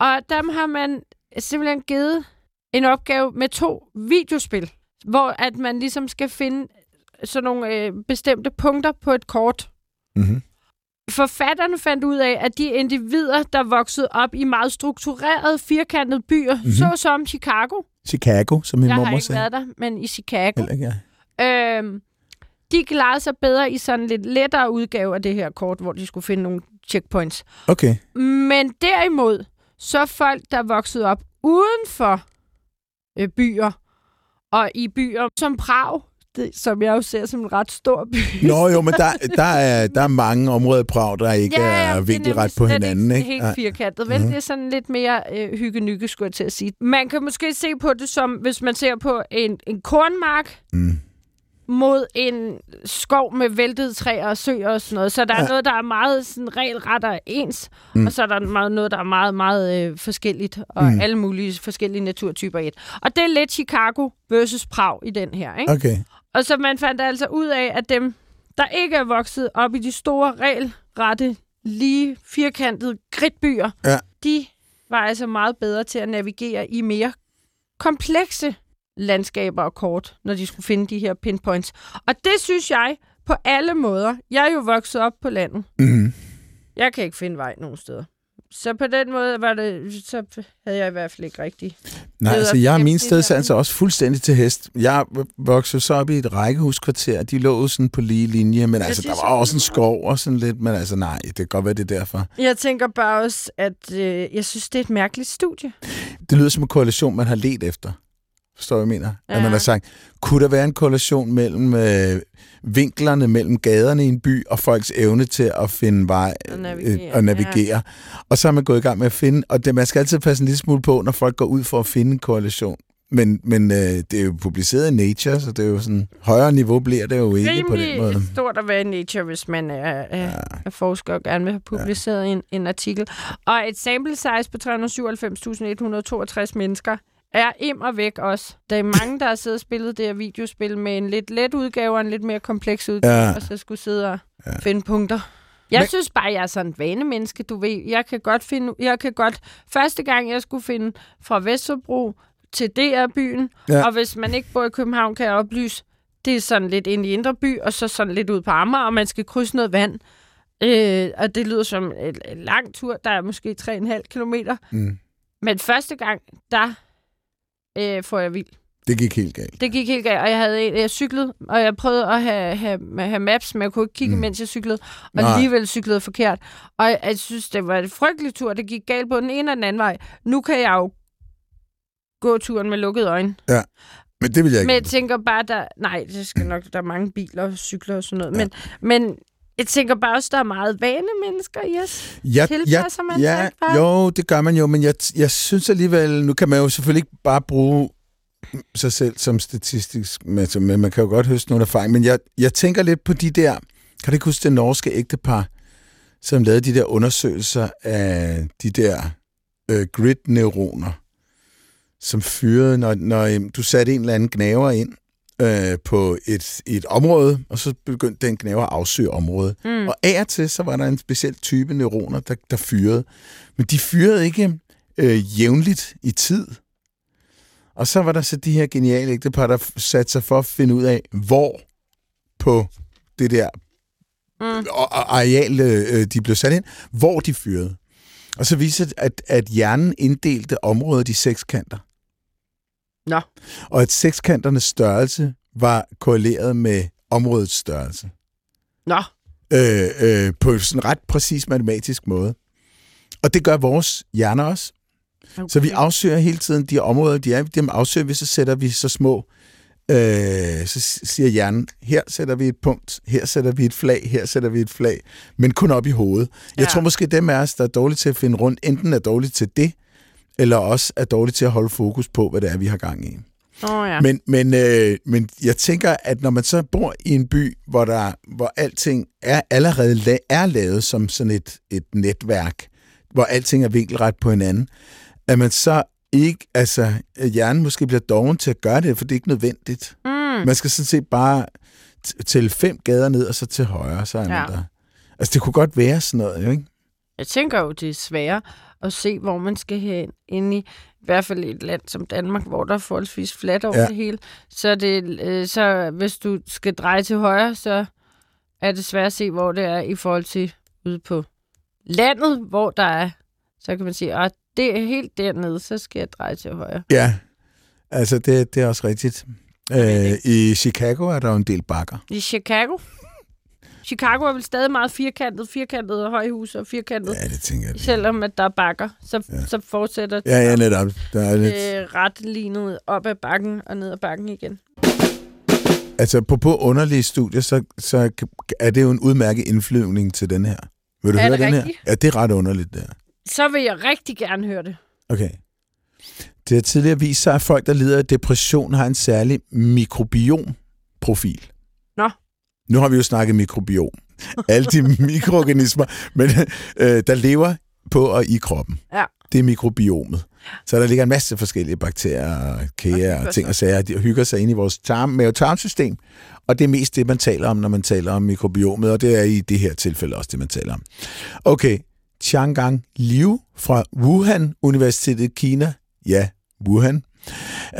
Speaker 2: Og dem har man simpelthen givet en opgave med to videospil, hvor at man ligesom skal finde sådan nogle øh, bestemte punkter på et kort.
Speaker 3: Mm-hmm.
Speaker 2: Forfatterne fandt ud af, at de individer, der voksede op i meget strukturerede, firkantede byer,
Speaker 3: Mhm.
Speaker 2: mm-hmm. såsom Chicago,
Speaker 3: Chicago, som min
Speaker 2: jeg har ikke
Speaker 3: sagde.
Speaker 2: været der, men i Chicago,
Speaker 3: Heller ikke, ja.
Speaker 2: øhm, de klarede sig bedre i sådan lidt lettere udgave af det her kort, hvor de skulle finde nogle checkpoints.
Speaker 3: Okay.
Speaker 2: Men derimod, så folk, der voksede op uden for øh, byer, og i byer som Prag, det, som jeg jo ser som en ret stor by.
Speaker 3: Nå jo, men der, <laughs> der, er, der er mange områder i Prag, der ikke
Speaker 2: Ja, ja,
Speaker 3: er vinkelret på hinanden.
Speaker 2: Ikke
Speaker 3: Ikke?
Speaker 2: helt firkantet, vel?
Speaker 3: Mhm.
Speaker 2: Det er sådan lidt mere øh, hygge skulle jeg til at sige. Man kan måske se på det som, hvis man ser på en, en kornmark
Speaker 3: Mm.
Speaker 2: mod en skov med væltede træer og søer og sådan noget. Så der er
Speaker 3: Ja.
Speaker 2: noget, der er meget sådan regelret og ens,
Speaker 3: Mm.
Speaker 2: mm. og så er der meget, noget, der er meget, meget øh, forskelligt, og
Speaker 3: Mm.
Speaker 2: mm. alle mulige forskellige naturtyper i et. Og det er lidt Chicago versus Prag i den her, ikke?
Speaker 3: Okay.
Speaker 2: Og så man fandt altså ud af, at dem, der ikke er vokset op i de store, regelrette, lige firkantede kridtbyer,
Speaker 3: Ja.
Speaker 2: de var altså meget bedre til at navigere i mere komplekse landskaber og kort, når de skulle finde de her pinpoints. Og det synes jeg på alle måder. Jeg er jo vokset op på landet.
Speaker 3: Mm.
Speaker 2: Jeg kan ikke finde vej nogen steder. Så på den måde var det, så havde jeg i hvert fald ikke rigtig.
Speaker 3: Nej, altså jeg er min
Speaker 2: gennemsnit
Speaker 3: sted
Speaker 2: af
Speaker 3: altså også fuldstændig til hest. Jeg voksede så op i et rækkehuskvarter, de lå sådan på lige linje, men altså der
Speaker 2: er
Speaker 3: var også en skov og sådan lidt, men altså nej, det kan godt være, det er derfor.
Speaker 2: Jeg tænker bare også, at øh, jeg synes, det er et mærkeligt studie.
Speaker 3: Det lyder som en korrelation, man har let efter. Forstår du, hvad jeg mener? Ja. At man har sagt, kunne der være en korrelation mellem øh, vinklerne mellem gaderne i en by og folks evne til at finde vej
Speaker 2: Og
Speaker 3: øh,
Speaker 2: navigere,
Speaker 3: og navigere. Ja. Og så er man gået i gang med at finde, og det, man skal altid passe en lille smule på, når folk går ud for at finde en korrelation. Men, men øh, det er jo publiceret i Nature, så det er jo sådan, højere niveau bliver det jo ikke på den måde.
Speaker 2: rimelig stort at være i Nature, hvis man er, er,
Speaker 3: Ja.
Speaker 2: er forsker og gerne vil have publiceret ja. en, en artikel. Og et sample size på 397.162 mennesker er im og væk også. Der er mange, der har siddet og spillet det her videospil med en lidt let udgave og en lidt mere kompleks udgave,
Speaker 3: Ja.
Speaker 2: og så skulle sidde og
Speaker 3: Ja.
Speaker 2: finde punkter. Jeg
Speaker 3: Men-
Speaker 2: synes bare, jeg er sådan en vanemenneske, du ved. Jeg kan godt finde... Jeg kan godt... Første gang, jeg skulle finde fra Vesterbro til DR-byen,
Speaker 3: Ja.
Speaker 2: ja. og hvis man ikke bor i København, kan jeg oplyse, det er sådan lidt ind i Indre By, og så sådan lidt ud på Amager, og man skal krydse noget vand. Øh, og det lyder som en, en lang tur, der er måske 3,5 kilometer.
Speaker 3: Mm.
Speaker 2: Men første gang, der øh, får jeg vild.
Speaker 3: Det gik helt galt.
Speaker 2: Det gik helt galt, og jeg havde en, jeg cyklede, og jeg prøvede at have, have, have maps, men jeg kunne ikke kigge,
Speaker 3: Mm.
Speaker 2: mm. mens jeg cyklede, og
Speaker 3: Nej.
Speaker 2: Alligevel cyklede forkert. Og jeg, jeg synes, det var et frygteligt tur, det gik galt på den ene og den anden vej. Nu kan jeg jo gå turen med lukkede øjne.
Speaker 3: Men det vil jeg ikke.
Speaker 2: Men jeg tænker bare, der... Nej, det skal nok... Der er mange biler og cykler og sådan noget. Men, men jeg tænker bare også, der er meget vane mennesker i os.
Speaker 3: jeg,
Speaker 2: Tilpasser man sig
Speaker 3: ja,
Speaker 2: ikke bare?
Speaker 3: Jo, det gør man jo, men jeg, jeg synes alligevel, nu kan man jo selvfølgelig ikke bare bruge sig selv som statistisk, men men man kan jo godt høste nogle erfaring, men jeg, jeg tænker lidt på de der, kan du ikke huske det norske ægtepar, som lavede de der undersøgelser af de der øh, grid-neuroner, som fyrede, når, når øhm, du satte en eller anden gnaver ind øh, på et, et område, og så begyndte den gnaver at afsøge området.
Speaker 2: Mm.
Speaker 3: Og af og til, så var der en speciel type neuroner, der, der fyrede. Men de fyrede ikke øh, jævnligt i tid. Og så var der så de her geniale ægtepar, der satte sig for at finde ud af, hvor på det der
Speaker 2: Mm.
Speaker 3: areal, øh, de blev sat ind, hvor de fyrede. Og så viste det, at, at hjernen inddelte området i sekskanter.
Speaker 2: Nå.
Speaker 3: Og at sekskanternes størrelse var korreleret med områdets størrelse
Speaker 2: Nå.
Speaker 3: øh, øh, på sådan en ret præcis matematisk måde. Og det gør vores hjerner også.
Speaker 2: Okay.
Speaker 3: Så vi afsøger hele tiden de områder, de er, dem afsøger vi, så sætter vi så små, øh, så siger hjernen, her sætter vi et punkt, her sætter vi et flag, her sætter vi et flag, men kun op i hovedet. Jeg
Speaker 2: Ja.
Speaker 3: tror måske, dem af os, der er dårlige til at finde rundt, enten er dårlige til det, eller også er dårlige til at holde fokus på, hvad det er, vi har gang i.
Speaker 2: Oh, ja.
Speaker 3: Men, men, øh, men jeg tænker, at når man så bor i en by, hvor, der, hvor alting er allerede la- er lavet som sådan et, et netværk, hvor alting er vinkelret på hinanden, at man så ikke, altså hjernen måske bliver doven til at gøre det, for det er ikke nødvendigt.
Speaker 2: Mm.
Speaker 3: Man skal sådan set bare tælle fem gader ned, og så til højre, så er man
Speaker 2: Ja.
Speaker 3: der. Altså det kunne godt være sådan noget, ikke?
Speaker 2: Jeg tænker jo, det er sværere at se, hvor man skal hen ind i, i hvert fald et land som Danmark, hvor der er forholdsvis fladt over
Speaker 3: Ja.
Speaker 2: ja. det hele. Så, det, øh, så hvis du skal dreje til højre, så er det svært at se, hvor det er i forhold til ude på landet, hvor der er. Så kan man sige, at det er helt dernede, så skal jeg dreje til højre.
Speaker 3: Ja, altså det, det er også rigtigt. Øh, I Chicago er der jo en del bakker.
Speaker 2: I Chicago? Chicago er vel stadig meget firkantet, firkantet og højhus og firkantet.
Speaker 3: Ja, det tænker jeg.
Speaker 2: Selvom at der er bakker, så,
Speaker 3: Ja.
Speaker 2: så fortsætter
Speaker 3: Ja, ja, netop. Der er lidt...
Speaker 2: øh, ret lignet op ad bakken og ned ad bakken igen.
Speaker 3: Altså, på, på underlige studier, så, så er det jo en udmærket indflyvning til den her. Vil du
Speaker 2: Er
Speaker 3: høre
Speaker 2: det
Speaker 3: den
Speaker 2: rigtigt?
Speaker 3: her? Ja, det er ret underligt, det her.
Speaker 2: Så vil jeg rigtig gerne høre det.
Speaker 3: Okay. Det har tidligere vist sig, at folk, der lider af depression, har en særlig mikrobiomprofil. Nu har vi jo snakket mikrobiom. Alle de <laughs> mikroorganismer, men, øh, der lever på og i kroppen.
Speaker 2: Ja.
Speaker 3: Det er mikrobiomet. Så der ligger en masse forskellige bakterier og
Speaker 2: hygger
Speaker 3: og ting og sager. De hygger sig ind i vores tarm, mave-tarmsystem. Og det er mest det, man taler om, når man taler om mikrobiomet, og det er i det her tilfælde også det, man taler om. Okay, Changgang Liu fra Wuhan Universitetet i Kina, ja, Wuhan,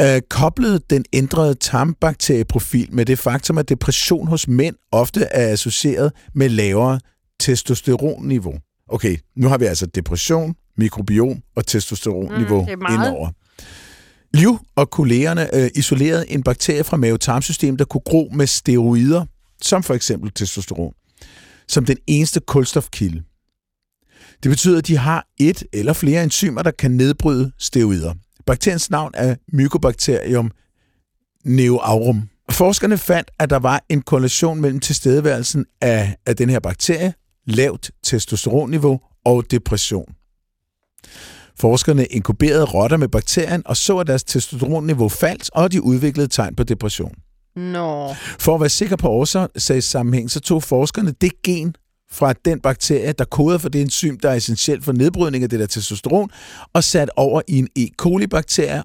Speaker 3: øh, koblede den ændrede tarmbakterieprofil med det faktum, at depression hos mænd ofte er associeret med lavere testosteronniveau. Okay, nu har vi altså depression, mikrobiom og testosteronniveau
Speaker 2: Mm, er
Speaker 3: indover. Liu og kollegerne øh, isolerede en bakterie fra mave-tarmsystemet, der kunne gro med steroider, som for eksempel testosteron, som den eneste kulstofkilde. Det betyder, at de har et eller flere enzymer, der kan nedbryde steroider. Bakteriens navn er Mycobacterium neoaurum. Forskerne fandt, at der var en korrelation mellem tilstedeværelsen af, af den her bakterie, lavt testosteronniveau og depression. Forskerne inkuberede rotter med bakterien og så, at deres testosteronniveau faldt, og de udviklede tegn på depression.
Speaker 2: Nå.
Speaker 3: For at være sikker på årsagssammenhæng, så tog forskerne det gen fra den bakterie, der koder for det enzym, der er essentielt for nedbrydning af det der testosteron, og sat over i en E. coli-bakterie.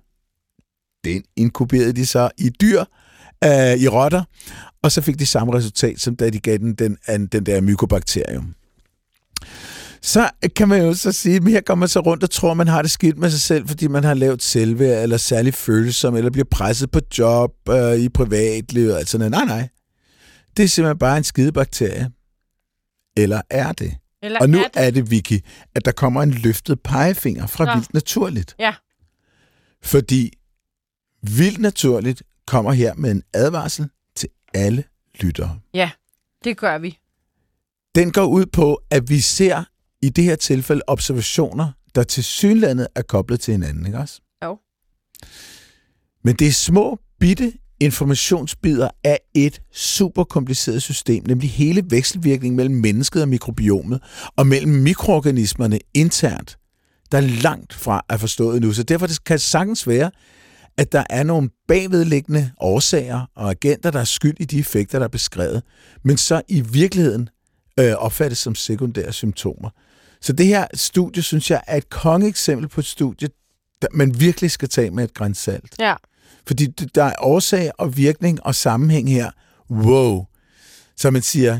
Speaker 3: Den inkuberede de så i dyr, øh, i rotter, og så fik de samme resultat, som da de gav den den, den der mykobakterium. Så kan man jo så sige, at her går man så rundt og tror, man har det skidt med sig selv, fordi man har lavet selvværd, eller særlig følsom, eller bliver presset på job, øh, i privatlivet, altså nej, nej. Det er simpelthen bare en skidebakterie. Eller er det?
Speaker 2: Eller
Speaker 3: Og nu
Speaker 2: er det?
Speaker 3: er det, Vicky, at der kommer en løftet pegefinger fra
Speaker 2: Nå.
Speaker 3: Vildt Naturligt.
Speaker 2: Ja.
Speaker 3: Fordi Vildt Naturligt kommer her med en advarsel til alle lyttere.
Speaker 2: Det gør vi.
Speaker 3: Den går ud på, at vi ser i det her tilfælde observationer, der til synlandet er koblet til hinanden, ikke også?
Speaker 2: Jo.
Speaker 3: Men det er små, bitte informationsbider af et super kompliceret system, nemlig hele vekselvirkningen mellem mennesket og mikrobiomet, og mellem mikroorganismerne internt, der langt fra er forstået nu. Så derfor kan det sagtens være, at der er nogle bagvedliggende årsager og agenter, der er skyld i de effekter, der er beskrevet, men så i virkeligheden øh, opfattes som sekundære symptomer. Så det her studie, synes jeg, er et kongeeksempel på et studie, der man virkelig skal tage med et grænsalt.
Speaker 2: Ja.
Speaker 3: Fordi der er årsag og virkning og sammenhæng her. Wow. Så man siger,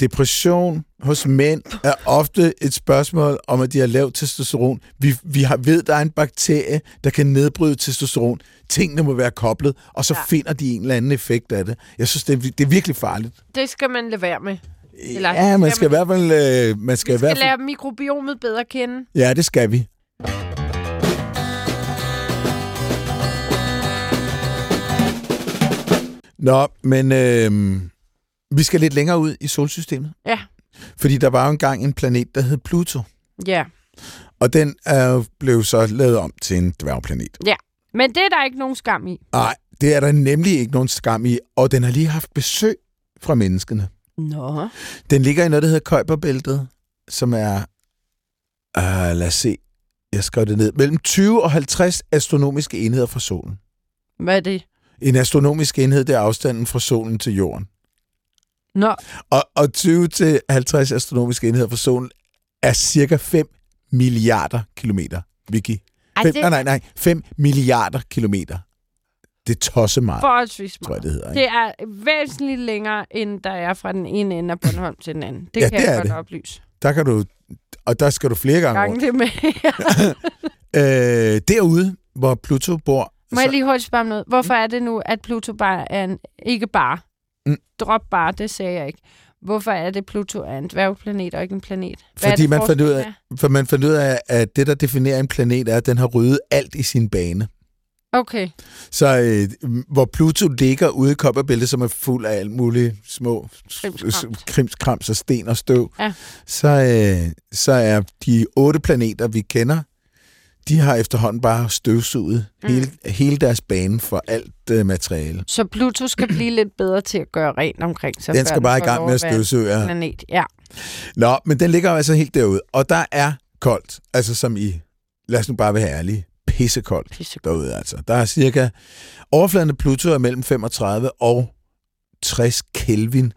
Speaker 3: depression hos mænd er ofte et spørgsmål om, at de har lavt testosteron. Vi, vi har, ved, der er en bakterie, der kan nedbryde testosteron. Tingene må være koblet, og så
Speaker 2: Ja.
Speaker 3: finder de en eller anden effekt af det. Jeg synes, det er, det er virkelig farligt.
Speaker 2: Det skal man lade være med. Eller
Speaker 3: ja, man
Speaker 2: skal
Speaker 3: skal i hvert fald... Øh, man skal
Speaker 2: Vi
Speaker 3: i hvert
Speaker 2: skal
Speaker 3: fald
Speaker 2: lære mikrobiomet bedre kende.
Speaker 3: Ja, det skal vi. Nå, men øh, vi skal lidt længere ud i solsystemet.
Speaker 2: Ja.
Speaker 3: Fordi der var jo engang en planet, der hed Pluto.
Speaker 2: Ja.
Speaker 3: Og den er jo blev så lavet om til en dværgplanet.
Speaker 2: Men det er der ikke nogen skam i.
Speaker 3: Nej, det er der nemlig ikke nogen skam i. Og den har lige haft besøg fra menneskene.
Speaker 2: Nå.
Speaker 3: Den ligger i noget, der hedder Kuiperbæltet, som er, uh, lad os se, jeg skrev det ned, mellem 20 og 50 astronomiske enheder fra solen.
Speaker 2: Hvad er det?
Speaker 3: En astronomisk enhed, det er afstanden fra solen til jorden.
Speaker 2: Nå.
Speaker 3: Og, og 20 til 50 astronomiske enheder fra solen er cirka 5 milliarder kilometer, Vicky.
Speaker 2: Ej,
Speaker 3: Fem,
Speaker 2: det
Speaker 3: nej, nej, nej. 5 milliarder kilometer. Det er tosse meget,
Speaker 2: forholdsvis
Speaker 3: tror jeg,
Speaker 2: meget.
Speaker 3: det hedder. Ikke?
Speaker 2: Det er væsentligt længere, end der er fra den ene ende af Bornholm til den anden. Det
Speaker 3: Ja,
Speaker 2: kan
Speaker 3: det
Speaker 2: jeg godt
Speaker 3: det.
Speaker 2: oplyse.
Speaker 3: Der kan du, og der skal du flere gange rundt.
Speaker 2: Gang det med.
Speaker 3: Øh, derude, hvor Pluto bor,
Speaker 2: Må jeg lige hurtigt spørge om noget? Hvorfor er det nu, at Pluto bare er en... Ikke bare.
Speaker 3: Mm.
Speaker 2: Drop bare, det sagde jeg ikke. Hvorfor er det, Pluto er en dværgplanet og ikke en planet? Hvad
Speaker 3: Fordi
Speaker 2: det,
Speaker 3: man fandt ud af-? For man fandt ud af, at det, der definerer en planet, er, at den har ryddet alt i sin bane.
Speaker 2: Okay.
Speaker 3: Så øh, hvor Pluto ligger ude i kopperbæltet, som er fuld af alt muligt små
Speaker 2: Krimskrams.
Speaker 3: krimskrams og sten og støv,
Speaker 2: Ja.
Speaker 3: så, øh, så er de otte planeter, vi kender, de har efterhånden bare støvsuget mm. hele, hele deres bane for alt uh, materiale.
Speaker 2: Så Pluto skal blive lidt bedre til at gøre rent omkring sig.
Speaker 3: Den skal bare i gang med at støvsuge. Ja.
Speaker 2: Planet. Ja.
Speaker 3: Nå, men den ligger jo altså helt derude. Og der er koldt. Altså som i, lad os nu bare være ærlige, pissekoldt
Speaker 2: Pissekoldt.
Speaker 3: derude altså. Der er cirka, overfladen af Pluto er mellem 35 og 60 Kelvin.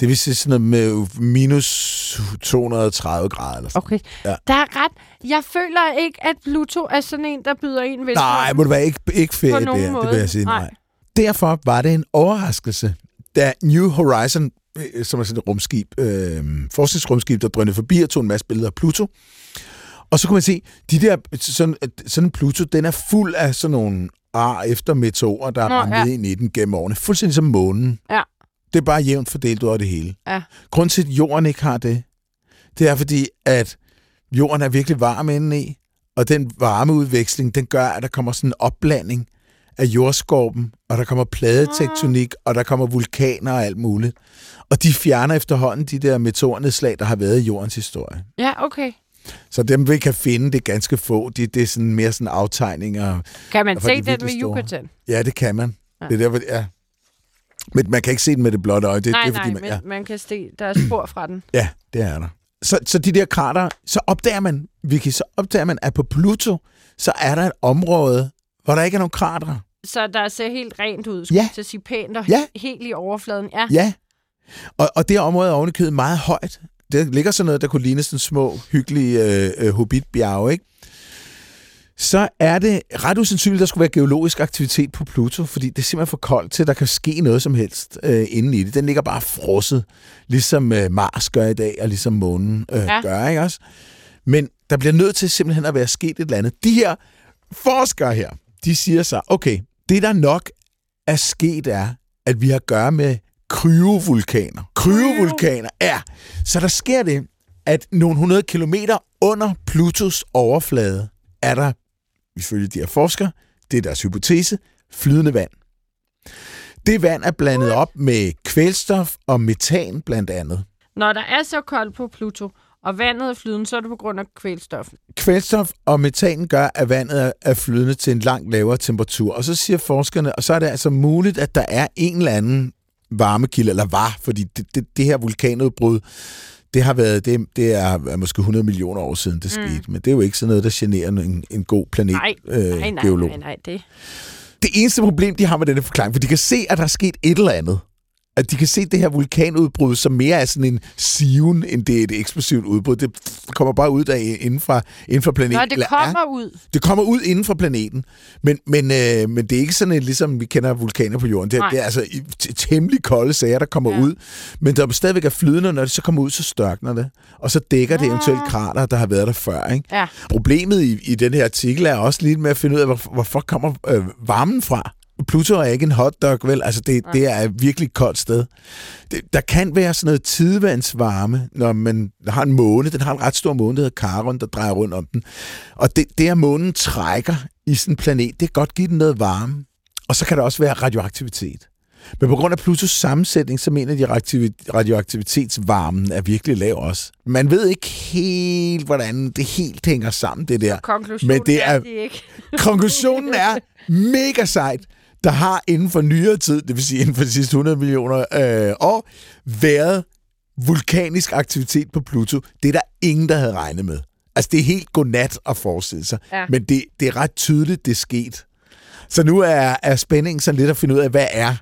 Speaker 3: Det vil sige sådan noget med minus 230 grader eller sådan
Speaker 2: Okay.
Speaker 3: Ja.
Speaker 2: Der er ret. Jeg føler ikke, at Pluto er sådan en, der byder en velkommen.
Speaker 3: Nej, må det være ikke, ikke ferie der,
Speaker 2: nogen
Speaker 3: det vil jeg sige nej.
Speaker 2: Nej.
Speaker 3: Derfor var det en overraskelse, da New Horizon, øh, som er sådan et rumskib, øh, forskningsrumskib, der drønede forbi og tog en masse billeder af Pluto. Og så kunne man se, de der, sådan, sådan Pluto, den er fuld af sådan nogle ar efter meteorer, der er
Speaker 2: Nå,
Speaker 3: rammet
Speaker 2: ja.
Speaker 3: ind i den gennem årene. Fuldstændig som månen.
Speaker 2: Ja.
Speaker 3: Det er bare jævnt fordelt over det hele.
Speaker 2: Ja.
Speaker 3: Grunden til, at jorden ikke har det, det er fordi, at jorden er virkelig varm indeni, og den varmeudveksling, den gør, at der kommer sådan en opblanding af jordskorpen, og der kommer pladetektonik, og der kommer vulkaner og alt muligt. Og de fjerner efterhånden de der meteornedslag, der har været i jordens historie.
Speaker 2: Ja, okay.
Speaker 3: Så dem, vi kan finde, det er ganske få. Det, det er sådan mere sådan aftegninger.
Speaker 2: Kan man se
Speaker 3: de
Speaker 2: den
Speaker 3: virkelig
Speaker 2: ved
Speaker 3: store.
Speaker 2: Yucatan?
Speaker 3: Ja, det kan man.
Speaker 2: Ja.
Speaker 3: Det er derfor, ja. Men man kan ikke se den med det blotte øje. Det,
Speaker 2: nej,
Speaker 3: det er,
Speaker 2: nej,
Speaker 3: fordi, man,
Speaker 2: men
Speaker 3: ja.
Speaker 2: man kan se, der er spor fra den.
Speaker 3: Ja, det er der. Så, så de der krater, så opdager man, Vicky, så opdager man, at på Pluto, så er der et område, hvor der ikke er nogen krater.
Speaker 2: Så der ser helt rent ud, skulle
Speaker 3: Ja.
Speaker 2: til at sige pænt og
Speaker 3: Ja.
Speaker 2: helt i overfladen. Ja.
Speaker 3: Ja. Og, og det område er ovenikøbet meget højt. Det ligger sådan noget, der kunne ligne sådan små, hyggelige øh, øh, hobbitbjerge, ikke? Så er det ret usandsynligt, at der skulle være geologisk aktivitet på Pluto, fordi det er simpelthen for koldt til, at der kan ske noget som helst øh, inde i det. Den ligger bare frosset, ligesom øh, Mars gør i dag, og ligesom månen øh,
Speaker 2: Ja.
Speaker 3: gør, ikke også? Men der bliver nødt til simpelthen at være sket et eller andet. De her forskere her, de siger så, okay, det der nok er sket er, at vi har at gøre med kryovulkaner. Kryovulkaner, ja. Så der sker det, at nogle hundrede kilometer under Plutos overflade er der, ifølge de her forskere, det er deres hypotese, flydende vand. Det vand er blandet op med kvælstof og metan blandt andet.
Speaker 2: Når der er så koldt på Pluto, og vandet er flydende, så er det på grund af kvælstof.
Speaker 3: Kvælstof og metan gør, at vandet er- flydende til en langt lavere temperatur. Og så siger forskerne, og så er det altså muligt, at der er en eller anden varmekilde, eller var, fordi det, det, det her vulkanudbrud, det har været, det, det er måske 100 millioner år siden, det
Speaker 2: Mm.
Speaker 3: skete. Men det er jo ikke sådan noget, der generer en, en god planet
Speaker 2: Nej,
Speaker 3: øh,
Speaker 2: Nej, nej,
Speaker 3: geolog.
Speaker 2: nej, nej, det.
Speaker 3: Det eneste problem, de har med denne forklaring, for de kan se, at der er sket et eller andet. At de kan se det her vulkanudbrud som mere er sådan en siven, end det er et eksplosivt udbrud. Det kommer bare ud der inden fra, inden fra planeten.
Speaker 2: Nå, det
Speaker 3: eller er-
Speaker 2: kommer ud.
Speaker 3: det kommer ud inden for planeten, men, men, øh, men det er ikke sådan, et, ligesom vi kender vulkaner på jorden. Det,
Speaker 2: Nej.
Speaker 3: er- det er altså temmelig kolde sager, der kommer
Speaker 2: Ja.
Speaker 3: ud. Men der stadigvæk er flydende, når det så kommer ud, så størkner det. Og så dækker det
Speaker 2: Ah.
Speaker 3: eventuelt krater, der har været der før. Ikke?
Speaker 2: Ja.
Speaker 3: Problemet i, i den her artikel er også lige med at finde ud af, hvor, hvorfor kommer øh, varmen fra. Pluto er ikke en hotdog, vel? Altså, det, det er et virkelig koldt sted. Det, der kan være sådan noget tidevandsvarme, når man har en måne. Den har en ret stor måne, der hedder Charon, der drejer rundt om den. Og det, det at månen trækker i sådan en planet, det kan godt give den noget varme. Og så kan der også være radioaktivitet. Men på grund af Plutos sammensætning, så mener de, at radioaktivi- radioaktivitetsvarmen er virkelig lav også. Man ved ikke helt, hvordan det helt hænger sammen, det der.
Speaker 2: Konklusionen
Speaker 3: Men det
Speaker 2: er,
Speaker 3: er-
Speaker 2: de ikke.
Speaker 3: Konklusionen er <laughs> mega sejt. Der har inden for nyere tid, det vil sige inden for de sidste 100 millioner øh, år, været vulkanisk aktivitet på Pluto. Det er der ingen, der havde regnet med. Altså, det er helt godnat at forestille sig.
Speaker 2: Ja.
Speaker 3: Men det, det er ret tydeligt, det er sket. Så nu er, er spændingen så lidt at finde ud af, hvad er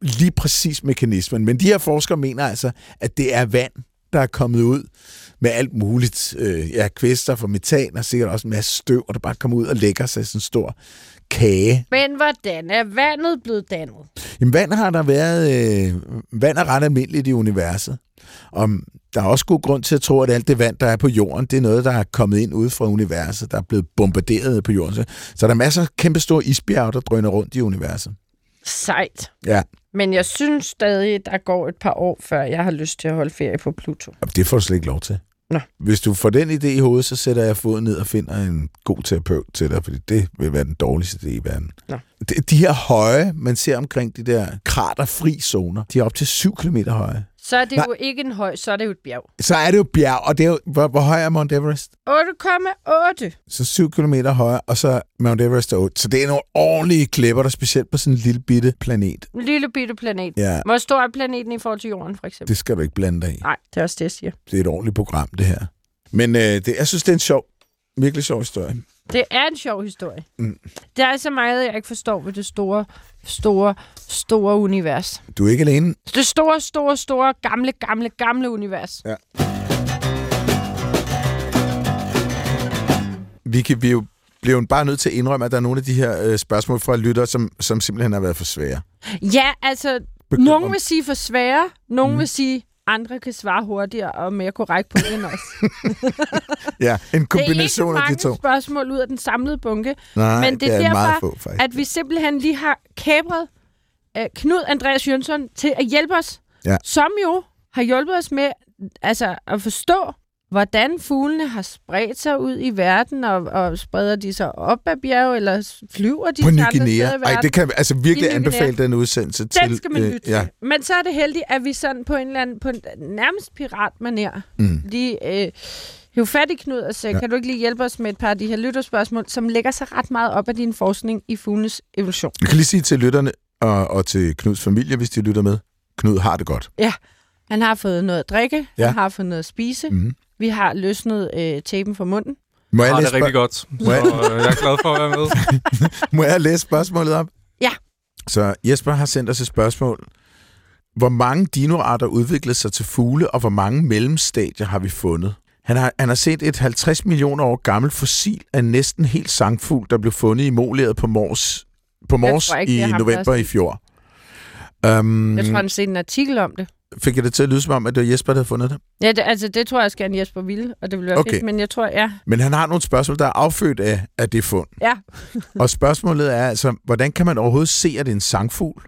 Speaker 3: lige præcis mekanismen. Men de her forskere mener altså, at det er vand, der er kommet ud med alt muligt. Øh, ja, kvælstof og metan, og sikkert også en masse støv, og der bare kommer ud og lægger sig sådan en stor kage.
Speaker 2: Men hvordan er vandet blevet dannet?
Speaker 3: Jamen, vand har der været... Øh, vand er ret almindeligt i universet. Og der er også god grund til at tro, at alt det vand, der er på jorden, det er noget, der er kommet ind ude fra universet, der er blevet bombarderet på jorden. Så, der er masser af kæmpe store isbjerge, der drøner rundt i universet.
Speaker 2: Sejt.
Speaker 3: Ja,
Speaker 2: Men jeg synes stadig, der går et par år, før jeg har lyst til at holde ferie på Pluto.
Speaker 3: og det får du slet ikke lov til.
Speaker 2: Nå.
Speaker 3: Hvis du får den idé i hovedet, så sætter jeg foden ned og finder en god terapeut til dig, fordi det vil være den dårligste idé i verden.
Speaker 2: Nå.
Speaker 3: De, de her høje, man ser omkring de der kraterfri zoner, de er op til 7 km høje.
Speaker 2: Så er det
Speaker 3: Nej.
Speaker 2: jo ikke en høj, så er det jo et bjerg.
Speaker 3: Så er det jo bjerg, og det er jo, hvor, hvor høj er Mount Everest?
Speaker 2: 8,8.
Speaker 3: Så 7 km højere, og så Mount Everest er 8. Så det er nogle ordentlige klipper, der er specielt på sådan en lille bitte planet.
Speaker 2: En lille bitte planet.
Speaker 3: Ja,
Speaker 2: Hvor stor er planeten i forhold til jorden, for eksempel?
Speaker 3: det skal du ikke blande dig i.
Speaker 2: Nej, det er også det, jeg siger.
Speaker 3: Det er et ordentligt program, det her. Men øh, det, jeg synes, det er en sjov, virkelig sjov historie.
Speaker 2: Det er en sjov historie.
Speaker 3: Mm.
Speaker 2: Der er så meget, jeg ikke forstår ved det store, store, store univers.
Speaker 3: Du er ikke alene.
Speaker 2: Det store, store, store, gamle, gamle, gamle univers.
Speaker 3: Ja. Vi, kan, vi jo bliver jo bare nødt til at indrømme, at der er nogle af de her øh, spørgsmål fra lytter, som, som simpelthen har været for svære.
Speaker 2: Ja, altså,
Speaker 3: Bekymrer-
Speaker 2: nogen vil sige for svære, nogen
Speaker 3: Mm.
Speaker 2: vil sige, andre kan svare hurtigere og mere korrekt på det end os. <laughs>
Speaker 3: Ja, en
Speaker 2: det
Speaker 3: kombination
Speaker 2: er
Speaker 3: af
Speaker 2: ikke
Speaker 3: de
Speaker 2: mange
Speaker 3: to.
Speaker 2: spørgsmål ud af den samlede bunke,
Speaker 3: Nej,
Speaker 2: men det er
Speaker 3: meget
Speaker 2: derfor,
Speaker 3: få, faktisk.
Speaker 2: at vi simpelthen lige har kæbret uh, Knud Andreas Jønsson til at hjælpe os,
Speaker 3: Ja.
Speaker 2: som jo har hjulpet os med altså, at forstå, hvordan fuglene har spredt sig ud i verden, og, og spreder de sig op ad bjerg, eller flyver de
Speaker 3: På Ny Guinea.
Speaker 2: i
Speaker 3: Ej,
Speaker 2: verden?
Speaker 3: det kan altså virkelig anbefale den udsendelse til...
Speaker 2: Den skal man
Speaker 3: øh, ja.
Speaker 2: til. Men så er det heldigt, at vi sådan på en eller anden, på en nærmest piratmanér,
Speaker 3: Mm.
Speaker 2: lige øh, hive fat i Knud og sige,
Speaker 3: Ja.
Speaker 2: ja. kan du ikke lige hjælpe os med et par af de her lytterspørgsmål, som lægger sig ret meget op af din forskning i fuglenes evolution.
Speaker 3: Jeg kan lige sige til lytterne og, og til Knuds familie, hvis de lytter med. Knud har det godt.
Speaker 2: Han har fået noget at drikke,
Speaker 3: Ja.
Speaker 2: ja. han har fået noget at spise, mm. Vi har løsnet øh, tapen fra munden.
Speaker 3: Må,
Speaker 1: Jeg
Speaker 3: jeg
Speaker 1: har
Speaker 3: læse
Speaker 1: det rigtig godt, så
Speaker 3: Må jeg-
Speaker 1: øh, jeg er glad for at være med. <laughs>
Speaker 3: Må jeg læse spørgsmålet op?
Speaker 2: Ja.
Speaker 3: Så Jesper har sendt os et spørgsmål. Hvor mange dinoarter udviklede sig til fugle, og hvor mange mellemstadier har vi fundet? Han har, han har set et 50 millioner år gammelt fossil af en næsten helt sangfugl, der blev fundet i Molieret på Mors, på Mors
Speaker 2: ikke,
Speaker 3: i
Speaker 2: er
Speaker 3: november i fjor. Um,
Speaker 2: Jeg tror, han har set en artikel om det.
Speaker 3: Fik jeg det til at lyde som om, at det var Jesper, der havde fundet det?
Speaker 2: Ja, det, altså, det tror jeg også gerne Jesper ville, og det ville være
Speaker 3: Okay.
Speaker 2: fedt, men jeg tror, ja.
Speaker 3: Men han har nogle spørgsmål, der er affødt af, af det fund.
Speaker 2: Ja. <laughs>
Speaker 3: og spørgsmålet er altså, hvordan kan man overhovedet se, at det er en sangfugl?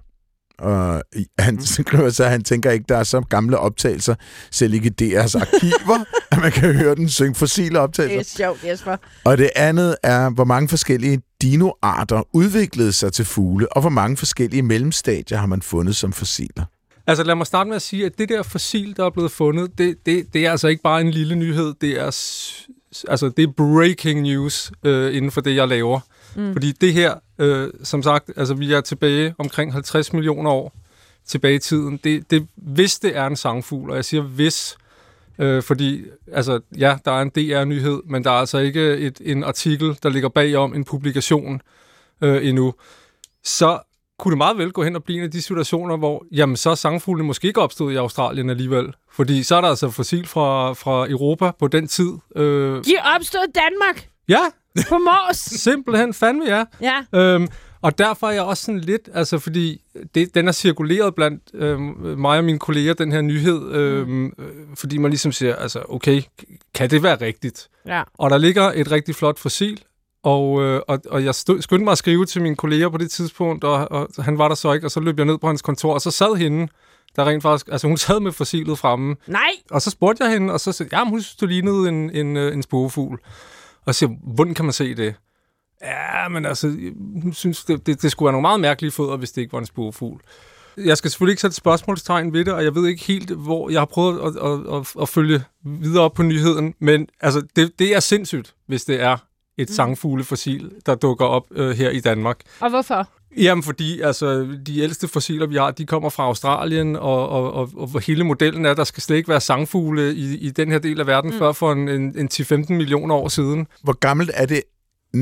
Speaker 3: Og han skriver så, at han tænker ikke, der er så gamle optagelser, selv ikke i DR's arkiver, <laughs> at man kan høre den synge fossile
Speaker 2: Det er
Speaker 3: optagelser.
Speaker 2: sjovt, Jesper.
Speaker 3: Og det andet er, hvor mange forskellige dinoarter udviklede sig til fugle, og hvor mange forskellige mellemstadier har man fundet som fossiler.
Speaker 1: Altså lad mig starte med at sige, at det der fossil, der er blevet fundet, det, det, det er altså ikke bare en lille nyhed, det er, altså, det er breaking news øh, inden for det, jeg laver. Mm. Fordi det her, øh, som sagt, altså vi er tilbage omkring 50 millioner år tilbage i tiden. Det, det, hvis det er en sangfugl, og jeg siger hvis, øh, fordi altså, ja, der er en DR-nyhed, men der er altså ikke et, en artikel, der ligger bagom en publikation øh, endnu, så kunne det meget vel gå hen og blive en af de situationer, hvor jamen, så er sangfuglene måske ikke opstået i Australien alligevel. Fordi så er der altså fossil fra, fra Europa på den tid. Øh,
Speaker 2: De opstået i Danmark
Speaker 1: ja,
Speaker 2: på Mors. <laughs>
Speaker 1: simpelthen fandme ja.
Speaker 2: ja.
Speaker 1: Øhm, og derfor er jeg også sådan lidt, altså fordi det, den er cirkuleret blandt øhm, mig og mine kolleger, den her nyhed, øhm, øh, fordi man ligesom siger, altså okay, kan det være rigtigt?
Speaker 2: ja.
Speaker 1: Og der ligger et rigtig flot fossil, og, øh, og, og jeg stod, skyndte mig at skrive til mine kolleger på det tidspunkt, og, og han var der så ikke, og så løb jeg ned på hans kontor, og så sad hende, der rent faktisk, altså hun sad med fossilet fremme,
Speaker 2: Nej,
Speaker 1: og så spurgte jeg hende, og så sagde jeg, jamen hun synes, du lignede en, en, øh, en spurvefugl. Og så siger hvordan kan man se det? Ja, men altså, hun synes, det, det, det skulle være nogle meget mærkelige fødder, hvis det ikke var en spurvefugl. Jeg skal selvfølgelig ikke sætte spørgsmålstegn ved det, og jeg ved ikke helt, hvor jeg har prøvet at, at, at, at følge videre op på nyheden, men altså, det, det er sindssygt, hvis det er et sangfuglefossil, der dukker op øh, her i Danmark.
Speaker 2: og hvorfor?
Speaker 1: Jamen, fordi altså, de ældste fossiler, vi har, de kommer fra Australien, og, og, og, og hele modellen er, at der skal slet ikke være sangfugle i, i den her del af verden, mm. før for en, en, en 10-15 millioner år siden.
Speaker 3: Hvor gammelt er det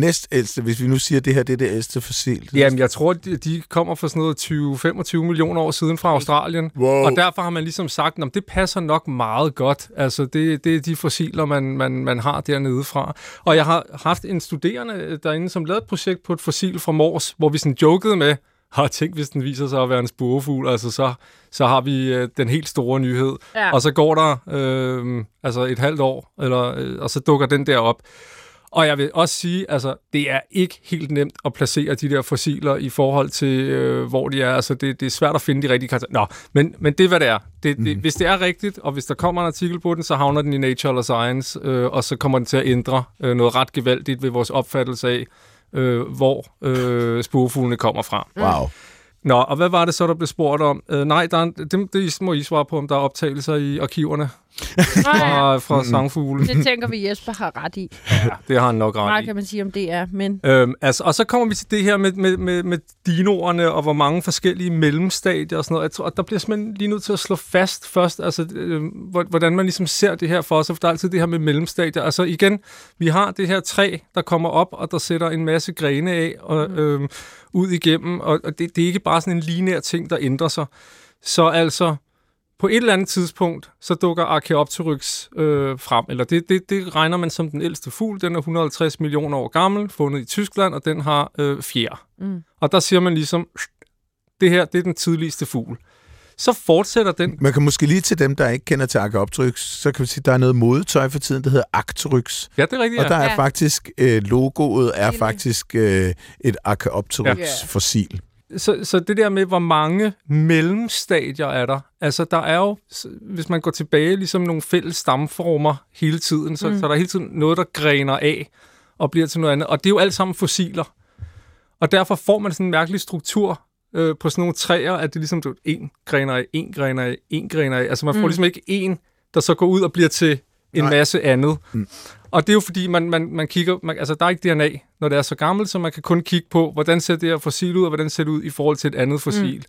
Speaker 3: næstældste, hvis vi nu siger, at det her det er det ældste fossil?
Speaker 1: Jamen, jeg tror, de, de kommer fra sådan noget 20-25 millioner år siden fra Australien.
Speaker 3: Wow.
Speaker 1: Og derfor har man ligesom sagt, at det passer nok meget godt. Altså, det, det er de fossiler, man, man, man har dernede fra. Og jeg har haft en studerende derinde, som lavede et projekt på et fossil fra Mors, hvor vi sådan jokede med, har tænkt, hvis den viser sig at være en spurvefugl, altså så, så har vi øh, den helt store nyhed.
Speaker 2: Ja.
Speaker 1: Og så går der øh, altså et halvt år, eller, øh, og så dukker den der op. Og jeg vil også sige, altså, det er ikke helt nemt at placere de der fossiler i forhold til, øh, hvor de er. Altså, det, det er svært at finde de rigtige karakterer. Nå, men, men det er, hvad det er. Det, det, hvis det er rigtigt, og hvis der kommer en artikel på den, så havner den i Nature eller Science, øh, og så kommer den til at ændre øh, noget ret gevaldigt ved vores opfattelse af, øh, hvor øh, spurvefuglene kommer fra.
Speaker 3: Wow.
Speaker 1: Nå, og hvad var det så, der blev spurgt om? Øh, nej, der er en, det, det må I svare på, om der er optagelser i arkiverne <laughs> fra, fra sangfugle.
Speaker 2: Det tænker vi, Jesper har ret i.
Speaker 1: Ja, det har han nok ret
Speaker 2: Meget
Speaker 1: i.
Speaker 2: kan man sige om det er, men...
Speaker 1: Øhm, altså, og så kommer vi til det her med, med, med, med dinoerne, og hvor mange forskellige mellemstadier og sådan noget. Jeg tror, at der bliver simpelthen lige nødt til at slå fast først, altså, øh, hvor- hvordan man ligesom ser det her for sig, for der er altid det her med mellemstadier. Altså igen, vi har det her træ, der kommer op, og der sætter en masse grene af og, øh, ud igennem, og, og det, det er ikke bare sådan en lineær ting, der ændrer sig. Så altså, på et eller andet tidspunkt, så dukker Archaeopteryx øh, frem, eller det, det, det regner man som den ældste fugl. Den er 150 millioner år gammel, fundet i Tyskland, og den har øh, fjer.
Speaker 2: Mm.
Speaker 1: Og der siger man ligesom, det her, det er den tidligste fugl. Så fortsætter den.
Speaker 3: Man kan måske lige til dem, der ikke kender til Archaeopteryx, så kan vi sige, at der er noget modetøj for tiden, der hedder Arcteryx.
Speaker 1: Ja, det er rigtigt,
Speaker 3: Og der
Speaker 1: ja.
Speaker 3: er
Speaker 2: Ja.
Speaker 3: faktisk, øh, logoet er
Speaker 2: Lille.
Speaker 3: faktisk øh, et
Speaker 2: Ja.
Speaker 3: Archaeopteryx-fossil.
Speaker 1: Så, så det der med, hvor mange mellemstadier er der. Altså, der er jo, hvis man går tilbage, ligesom nogle fælles stamformer hele tiden, så, mm. så er der hele tiden noget, der græner af og bliver til noget andet. Og det er jo alt sammen fossiler. Og derfor får man sådan en mærkelig struktur øh, på sådan nogle træer, at det ligesom du, en græner af, en græner af, en græner af. Altså man får
Speaker 2: Mm.
Speaker 1: ligesom ikke en, der så går ud og bliver til en
Speaker 3: Nej.
Speaker 1: masse andet.
Speaker 3: Mm.
Speaker 1: Og det er jo fordi, man, man, man kigger, man, altså der er ikke DNA, når det er så gammelt, så man kan kun kigge på, hvordan ser det her fossil ud, og hvordan ser det ud i forhold til et andet fossil. Mm.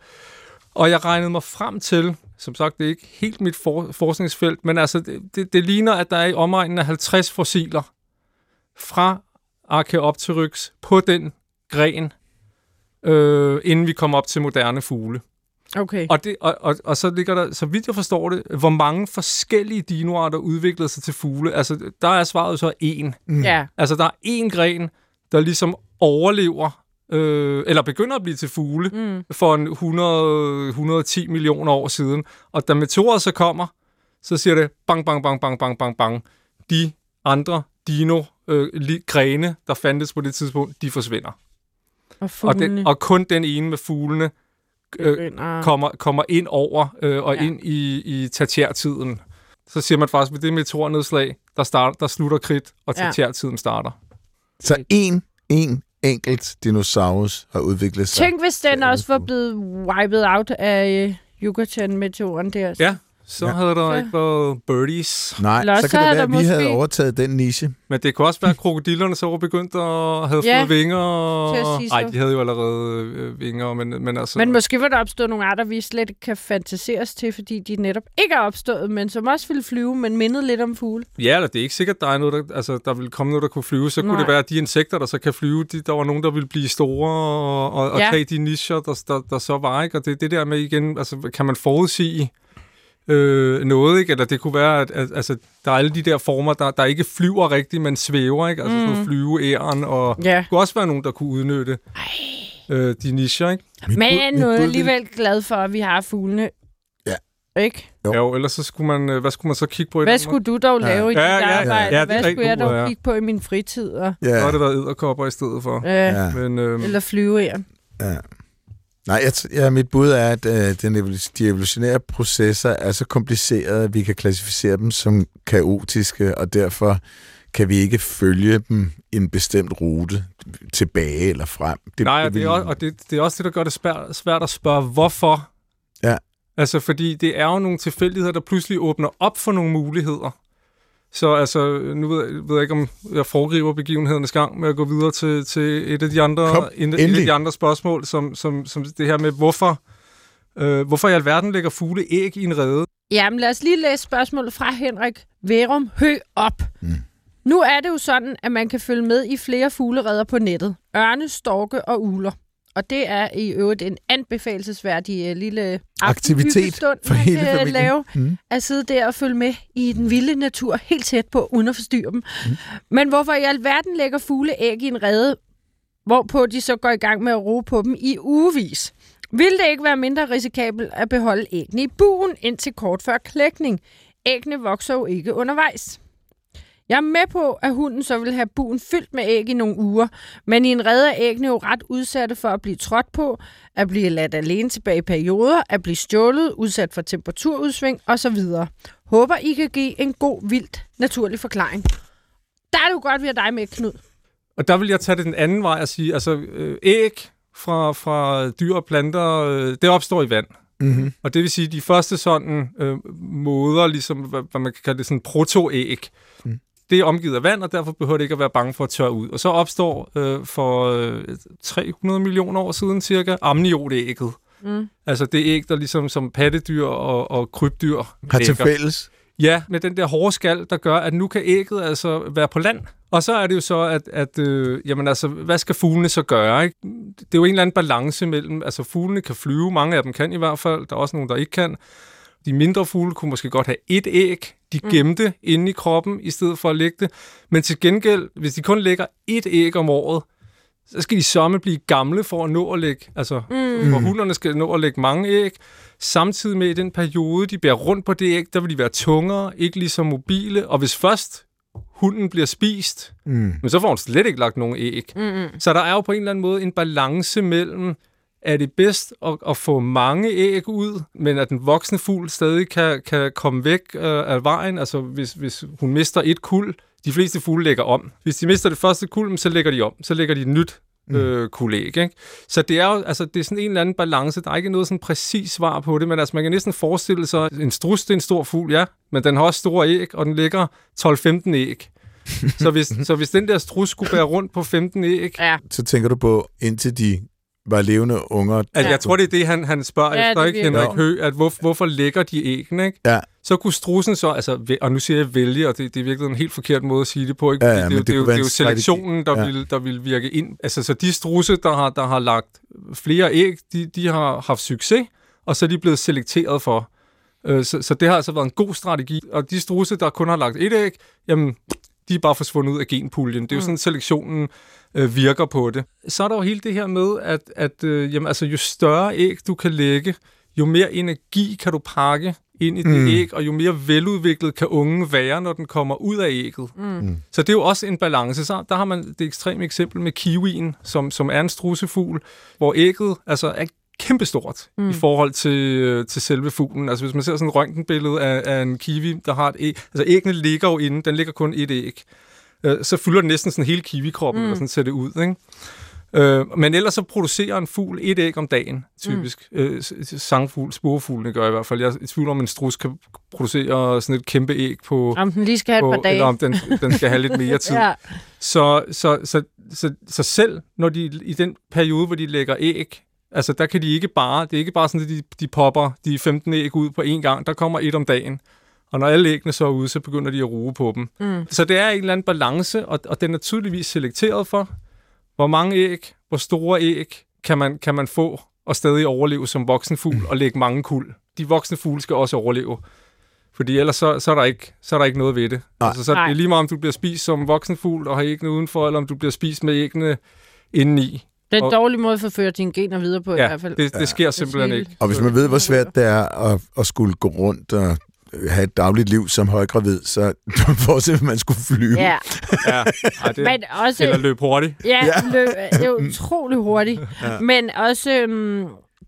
Speaker 1: Og jeg regnede mig frem til, som sagt, det er ikke helt mit for, forskningsfelt, men altså, det, det, det ligner, at der er i omegnen af 50 fossiler fra Archaeopteryx på den gren, øh, inden vi kommer op til moderne fugle.
Speaker 2: Okay.
Speaker 1: Og, det, og, og, og så ligger der, så vidt jeg forstår det, hvor mange forskellige dinoarter udviklede sig til fugle. Altså, der er svaret så en.
Speaker 2: Ja.
Speaker 1: Altså, der er en gren, der ligesom overlever, øh, eller begynder at blive til fugle,
Speaker 2: Mm.
Speaker 1: for en 100, 110 millioner år siden. Og da meteoret så kommer, så siger det bang, bang, bang, bang, bang, bang, bang. De andre dino øh, grene, der fandtes på det tidspunkt, de forsvinder.
Speaker 2: Og
Speaker 1: Og, den, og kun den ene med fuglene øh, kommer, kommer ind over øh, og
Speaker 2: Ja.
Speaker 1: ja. ind i, i tertiærtiden. Så siger man faktisk, at ved det meteornedslag, der, starter, der slutter kridt, og
Speaker 2: Ja.
Speaker 1: tertiærtiden starter.
Speaker 3: Så en, en enkelt dinosaurus har udviklet sig.
Speaker 2: Tænk, hvis den også var blevet wiped out af øh, Yucatan-meteoren der.
Speaker 1: Ja, så
Speaker 3: Ja.
Speaker 1: havde der ikke været birdies.
Speaker 3: Nej,
Speaker 2: Eller
Speaker 3: så kan det være, at
Speaker 2: der
Speaker 3: vi havde
Speaker 2: måske-
Speaker 3: overtaget den niche.
Speaker 1: Men det kunne også være, at krokodillerne så var begyndt at have
Speaker 2: Ja,
Speaker 1: fået vinger.
Speaker 2: at
Speaker 1: Og... Nej,
Speaker 2: så.
Speaker 1: de havde jo allerede øh, vinger, men, men altså...
Speaker 2: Men måske var der opstået nogle arter, vi slet ikke kan fantaseres til, fordi de netop ikke er opstået, men som også ville flyve, men mindede lidt om fugle.
Speaker 1: Ja, eller det er ikke sikkert, der er noget, der, altså, der vil komme noget, der kunne flyve. Så
Speaker 2: Nej.
Speaker 1: kunne det være, at de insekter, der så kan flyve, de, der var nogen, der ville blive store og, og, og
Speaker 2: Ja.
Speaker 1: tage de nischer, der, der, der så var. Ikke? Og det er det der med igen, altså, kan man forudsige øh, noget, ikke? Eller det kunne være, at, at altså, der er alle de der former, der, der ikke flyver rigtigt, men svæver, ikke? Altså mm. sådan noget flyveæren, og
Speaker 2: Ja.
Speaker 1: der kunne også være nogen, der kunne udnytte øh, de nischer, ikke?
Speaker 3: Mit
Speaker 2: Men er jeg
Speaker 3: bud vil-
Speaker 2: alligevel glad for, at vi har fuglene.
Speaker 3: Ja.
Speaker 2: Ikke?
Speaker 3: Jo.
Speaker 1: Jo. ellers så skulle man, øh, hvad skulle man så kigge på? i
Speaker 2: Hvad
Speaker 1: Danmark?
Speaker 2: skulle du dog
Speaker 3: Ja.
Speaker 2: lave i
Speaker 1: Ja,
Speaker 2: dit
Speaker 1: ja, ja.
Speaker 2: arbejde?
Speaker 1: Ja, det er
Speaker 2: Hvad skulle jeg dog
Speaker 1: ja.
Speaker 2: kigge på i min fritid? Og,
Speaker 1: Så har
Speaker 3: Ja,
Speaker 1: det været edderkopper i stedet for.
Speaker 3: ja.
Speaker 1: Men, øh,
Speaker 2: Eller flyveæren.
Speaker 3: ja. Nej, jeg, ja, mit bud er, at øh, den de evolutionære processer er så komplicerede, at vi kan klassificere dem som kaotiske, og derfor kan vi ikke følge dem en bestemt rute tilbage eller frem. Det,
Speaker 1: Nej, og det,
Speaker 3: vil-
Speaker 1: er også, og det, det er også det, der gør det spær, svært at spørge, hvorfor.
Speaker 3: Ja.
Speaker 1: Altså, fordi det er jo nogle tilfældigheder, der pludselig åbner op for nogle muligheder. Så altså, nu ved, jeg- ved jeg ikke, om jeg foregriber begivenhedernes gang med at gå videre til, til et af de andre,
Speaker 3: Kom,
Speaker 1: et, et af de andre spørgsmål, som, som, som det her med, hvorfor, øh, hvorfor i alverden lægger fugle æg i en rede?
Speaker 2: Jamen, lad os lige læse spørgsmålet fra Henrik Verum Hø op. Mm. Nu er det jo sådan, at man kan følge med i flere fuglereder på nettet. Ørne, storke og uler. Og det er i øvrigt en anbefalesværdig uh, lille
Speaker 3: Aktivitet
Speaker 2: aftenhyggestund,
Speaker 3: for
Speaker 2: man
Speaker 3: hele
Speaker 2: kan
Speaker 3: familien.
Speaker 2: lave.
Speaker 3: Mm.
Speaker 2: At sidde der og følge med i den vilde natur helt tæt på, uden at forstyrre dem. Mm. Men hvorfor i alverden lægger fugle æg i en rede, hvorpå de så går i gang med at ro på dem i ugevis? Vil det ikke være mindre risikabelt at beholde æggene i buen indtil kort før klækning? Æggene vokser jo ikke undervejs. Jeg er med på, at hunden så vil have buen fyldt med æg i nogle uger, men i en rede er æggene jo ret udsatte for at blive trådt på, at blive ladt alene tilbage i perioder, at blive stjålet, udsat for temperaturudsving osv. Håber, I kan give en god, vildt, naturlig forklaring. Der er det jo godt, vi har dig med, Knud.
Speaker 1: Og der vil jeg tage det den anden vej og sige, altså øh, æg fra, fra dyr og planter, øh, det opstår i vand.
Speaker 3: Mm-hmm.
Speaker 1: Og det vil sige, at de første sådan øh, måder, ligesom hvad, hvad man kan kalde det, sådan protoæg,
Speaker 3: Mm.
Speaker 1: Det er omgivet af vand, og derfor behøver det ikke at være bange for at tørre ud. Og så opstår øh, for øh, 300 millioner år siden cirka amniotægget.
Speaker 2: Mm.
Speaker 1: Altså det æg, der ligesom som pattedyr og, og krybdyr
Speaker 3: Har til fælles.
Speaker 1: Ja, med den der hårde skal, der gør, at nu kan ægget altså være på land. Og så er det jo så, at, at øh, jamen altså, hvad skal fuglene så gøre? Ikke? Det er jo en eller anden balance mellem, altså fuglene kan flyve, mange af dem kan i hvert fald, der er også nogle, der ikke kan. De mindre fugle kunne måske godt have et æg, de gemte mm. inde i kroppen, i stedet for at lægge det. Men til gengæld, hvis de kun lægger et æg om året, så skal de somme blive gamle for at nå at lægge, altså mm. for hunderne skal nå at lægge mange æg, samtidig med i den periode, de bærer rundt på det æg, der vil de være tungere, ikke lige så mobile, og hvis først hunden bliver spist,
Speaker 3: Mm.
Speaker 1: men så får hun slet ikke lagt nogen æg.
Speaker 2: Mm-hmm.
Speaker 1: Så der er jo på en eller anden måde en balance mellem, er det bedst at, at få mange æg ud, men at den voksne fugl stadig kan, kan komme væk øh, af vejen, altså hvis, hvis hun mister et kul, de fleste fugle lægger om. Hvis de mister det første kul, så lægger de om. Så lægger de et nyt øh, kulæg. Ikke? Så det er jo altså, det er sådan en eller anden balance. Der er ikke noget sådan præcis svar på det, men altså, man kan næsten forestille sig, at en strus det er en stor fugl, ja, men den har også store æg, og den lægger 12-15 æg. <laughs> så, hvis, så hvis den der strus skulle bære rundt på 15 æg,
Speaker 2: Ja.
Speaker 3: Så tænker du på, indtil de var levende unger.
Speaker 1: Altså,
Speaker 2: Ja.
Speaker 1: jeg tror, det er det, han, han spørger
Speaker 2: Ja,
Speaker 1: efter,
Speaker 2: det
Speaker 1: ikke, Henrik Høgh, at hvor, hvorfor lægger de æggene, ikke?
Speaker 3: Ja.
Speaker 1: Så kunne strussen så, altså, og nu siger jeg vælge, og det, det er virkelig en helt forkert måde at sige det på, ikke?
Speaker 3: Ja, ja,
Speaker 1: det, er
Speaker 3: det
Speaker 1: det, er jo-
Speaker 3: være
Speaker 1: det er jo selektionen, der,
Speaker 3: Ja.
Speaker 1: ja. vil, der vil virke ind. Altså, så de strusse, der har, der har lagt flere æg, de, de har haft succes, og så er de blevet selekteret for. Øh, Så, så det har altså været en god strategi. Og de strusse, der kun har lagt et æg, jamen, de er bare forsvundet ud af genpuljen. Det er jo sådan, selektionen øh, virker på det. Så er der jo hele det her med, at, at øh, jamen, altså, jo større æg du kan lægge, jo mere energi kan du pakke ind i det
Speaker 3: Mm.
Speaker 1: æg, og jo mere veludviklet kan ungen være, når den kommer ud af ægget.
Speaker 2: Mm.
Speaker 1: Så det er jo også en balance. Så der har man det ekstreme eksempel med kiwien, som, som er en strussefugl, hvor ægget altså, er kæmpestort mm. i forhold til, øh, til selve fuglen. Altså hvis man ser sådan et røntgenbillede af, af en kiwi, der har et æg, altså æggene ligger jo inde, den ligger kun et æg. Øh, så fylder den næsten sådan hele kiwikroppen, mm. eller sådan ser det ud, ikke? Øh, men ellers så producerer en fugl et æg om dagen, typisk. Mm. Øh, sangfugl, sporfuglene gør i hvert fald. Jeg er i tvivl om, en strus kan producere sådan et kæmpe æg på,
Speaker 2: Om den lige skal have et par
Speaker 1: på
Speaker 2: dage.
Speaker 1: eller om den, den skal have lidt mere <laughs> tid.
Speaker 2: Ja.
Speaker 1: Så, så, så, så, så selv når de i den periode, hvor de lægger æg, altså der kan de ikke bare, det er ikke bare sådan, at de, de popper de 15 æg ud på én gang, der kommer et om dagen. Og når alle æggene så er ude, så begynder de at ruge på dem.
Speaker 2: Mm.
Speaker 1: Så det er en eller anden balance, og, og den er tydeligvis selekteret for, hvor mange æg, hvor store æg kan man, kan man få og stadig overleve som voksen fugl og lægge mange kul. De voksne fugle skal også overleve. Fordi ellers så, så, er, der ikke, så er der ikke noget ved det.
Speaker 3: Nej.
Speaker 1: Altså, så er det lige meget, om du bliver spist som voksen fugl og har æggene udenfor, eller om du bliver spist med æggene indeni.
Speaker 2: Det er en
Speaker 1: Og-
Speaker 2: dårlig måde at forføre dine gener videre på i
Speaker 1: Ja,
Speaker 2: hvert fald.
Speaker 1: det, det sker simpelthen
Speaker 2: Det er
Speaker 1: ikke.
Speaker 3: Og hvis man ved, hvor svært det er at, at skulle gå rundt og have et dagligt liv som højgravid, så forestiller man, at man skulle flyve.
Speaker 2: Ja,
Speaker 1: Ja, ej, det,
Speaker 2: men også...
Speaker 1: eller løbe hurtigt.
Speaker 2: Ja,
Speaker 3: Ja.
Speaker 2: løb, det er utrolig hurtigt. ja. Men også øhm,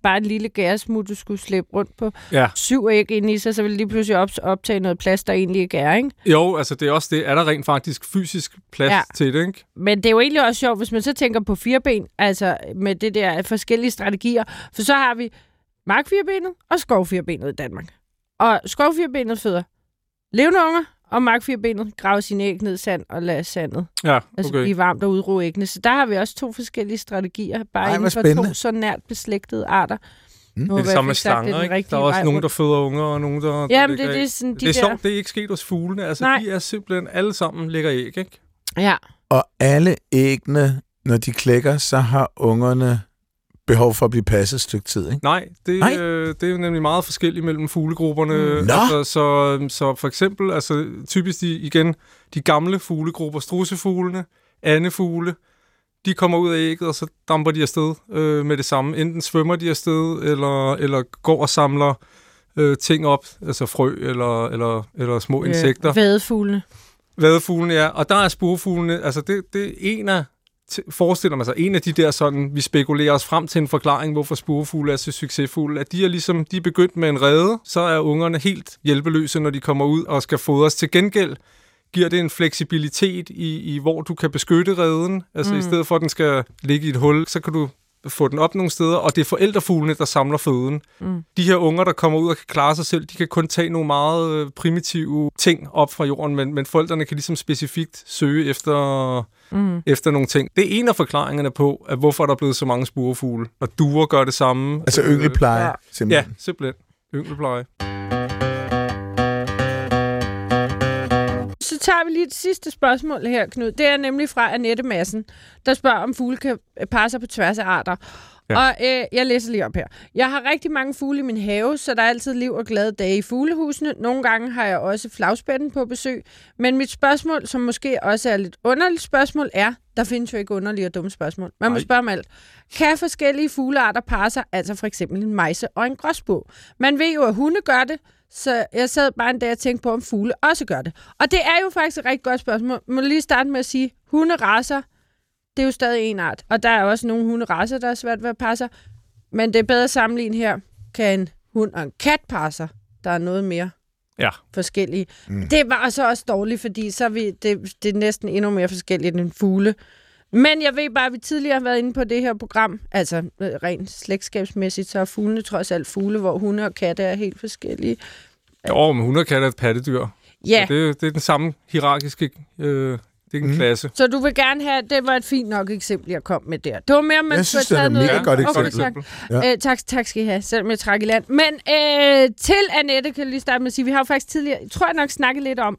Speaker 2: bare en lille gæresmut, du skulle slæbe rundt på.
Speaker 1: Ja.
Speaker 2: Syv æg ind i sig, så vil lige pludselig op, optage noget plads, der egentlig ikke er, ikke?
Speaker 1: Jo, altså det er også det. Er der rent faktisk fysisk plads
Speaker 2: Ja.
Speaker 1: ja. til det, ikke?
Speaker 2: Men det er jo egentlig også sjovt, hvis man så tænker på fireben, altså med det der forskellige strategier. For så har vi markfirbenet og skovfirbenet i Danmark. Og skovfirbenet føder levende unger, og markfirbenet graver sine æg ned i sand og lader sandet
Speaker 1: Ja,
Speaker 2: altså
Speaker 1: okay.
Speaker 2: blive varmt og udruge æggene. Så der har vi også to forskellige strategier, bare
Speaker 3: Ej,
Speaker 2: inden for
Speaker 3: spændende.
Speaker 2: to så nært beslægtede arter.
Speaker 3: Mm.
Speaker 1: Det er det samme med slanger, ikke? Der er også
Speaker 2: vej
Speaker 1: nogen, der føder unger, og nogen, der... der
Speaker 2: Jamen, det, det er sådan de
Speaker 1: det er
Speaker 2: der...
Speaker 1: sjovt, det er ikke sket hos fuglene. Altså,
Speaker 2: Nej.
Speaker 1: de er simpelthen alle sammen lægger æg, ikke?
Speaker 2: Ja,
Speaker 3: Og alle æggene, når de klækker, så har ungerne behov for at blive passet et stykke tid, ikke?
Speaker 1: Nej, det,
Speaker 3: Nej.
Speaker 1: Øh, det er jo nemlig meget forskelligt mellem fuglegrupperne.
Speaker 3: Nå.
Speaker 1: Altså, så, så for eksempel, altså typisk de, igen, de gamle fuglegrupper, strussefuglene, andefugle, de kommer ud af ægget, og så damper de afsted øh, med det samme. Enten svømmer de afsted, eller, eller går og samler øh, ting op, altså frø eller, eller, eller små insekter.
Speaker 2: Vadefuglene.
Speaker 1: Vadefuglene, ja. Og der er sporfuglene, altså det, det er en af, forestiller man sig, en af de der sådan, vi spekulerer os frem til en forklaring, hvorfor sporfugle er så succesfulde, at de er ligesom, de er begyndt med en rede, så er ungerne helt hjælpeløse, når de kommer ud og skal fodres. Til gengæld giver det en fleksibilitet i, i hvor du kan beskytte reden. Altså mm. i stedet for, at den skal ligge i et hul, så kan du få den op nogle steder, og det er forældrefuglene, der samler føden. Mm. De her unger, der kommer ud og kan klare sig selv, de kan kun tage nogle meget øh, primitive ting op fra jorden, men, men forældrene kan ligesom specifikt søge efter, mm. efter nogle ting. Det er en af forklaringerne på, at hvorfor der er blevet så mange spurfugle, og duer gør det samme.
Speaker 3: Altså yngelpleje,
Speaker 1: øh,
Speaker 3: simpelthen.
Speaker 1: Ja, simpelthen. Yngelpleje.
Speaker 2: Tager vi lige et sidste spørgsmål her, Knud. Det er nemlig fra Annette Madsen, der spørger, om fugle kan passe sig på tværs af arter. Ja. Og øh, jeg læser lige op her. Jeg har rigtig mange fugle i min have, så der er altid liv og glade dage i fuglehusene. Nogle gange har jeg også flagspænden på besøg. Men mit spørgsmål, som måske også er lidt underligt spørgsmål, er, der findes jo ikke underlige og dumme spørgsmål. Man må Ej. spørge om alt. Kan forskellige fuglearter parre sig, altså for eksempel en mejse og en gråsbog? Man ved jo, at hunde gør det, så jeg sad bare en dag og tænkte på, om fugle også gør det. Og det er jo faktisk et rigtig godt spørgsmål. Må lige starte med at sige, hunderaser, det er jo stadig en art. Og der er også nogle hunderaser, der er svært ved at passe Men det er bedre at sammenligne her, kan en hund og en kat passe Der er noget mere
Speaker 1: ja.
Speaker 2: forskellige. Mm. Det var så også dårligt, fordi så er vi, det, det er næsten endnu mere forskelligt end en fugle. Men jeg ved bare, at vi tidligere har været inde på det her program, altså øh, rent slægtskabsmæssigt, så er fuglene trods alt fugle, hvor hunde og katte er helt forskellige.
Speaker 1: Jo, men hunde og katte er et pattedyr.
Speaker 2: Ja.
Speaker 1: Så det, det er den samme hierarkiske øh, det er en mm. klasse.
Speaker 2: Så du vil gerne have, det var et fint nok eksempel, jeg kom med der. Det var mere, man
Speaker 3: jeg synes, det er et mega godt eksempel.
Speaker 2: Okay, tak. Ja. Øh, tak, tak skal I have, selvom jeg trækker i land. Men øh, til Annette kan jeg lige starte med at sige, vi har jo faktisk tidligere, jeg tror jeg nok snakket lidt om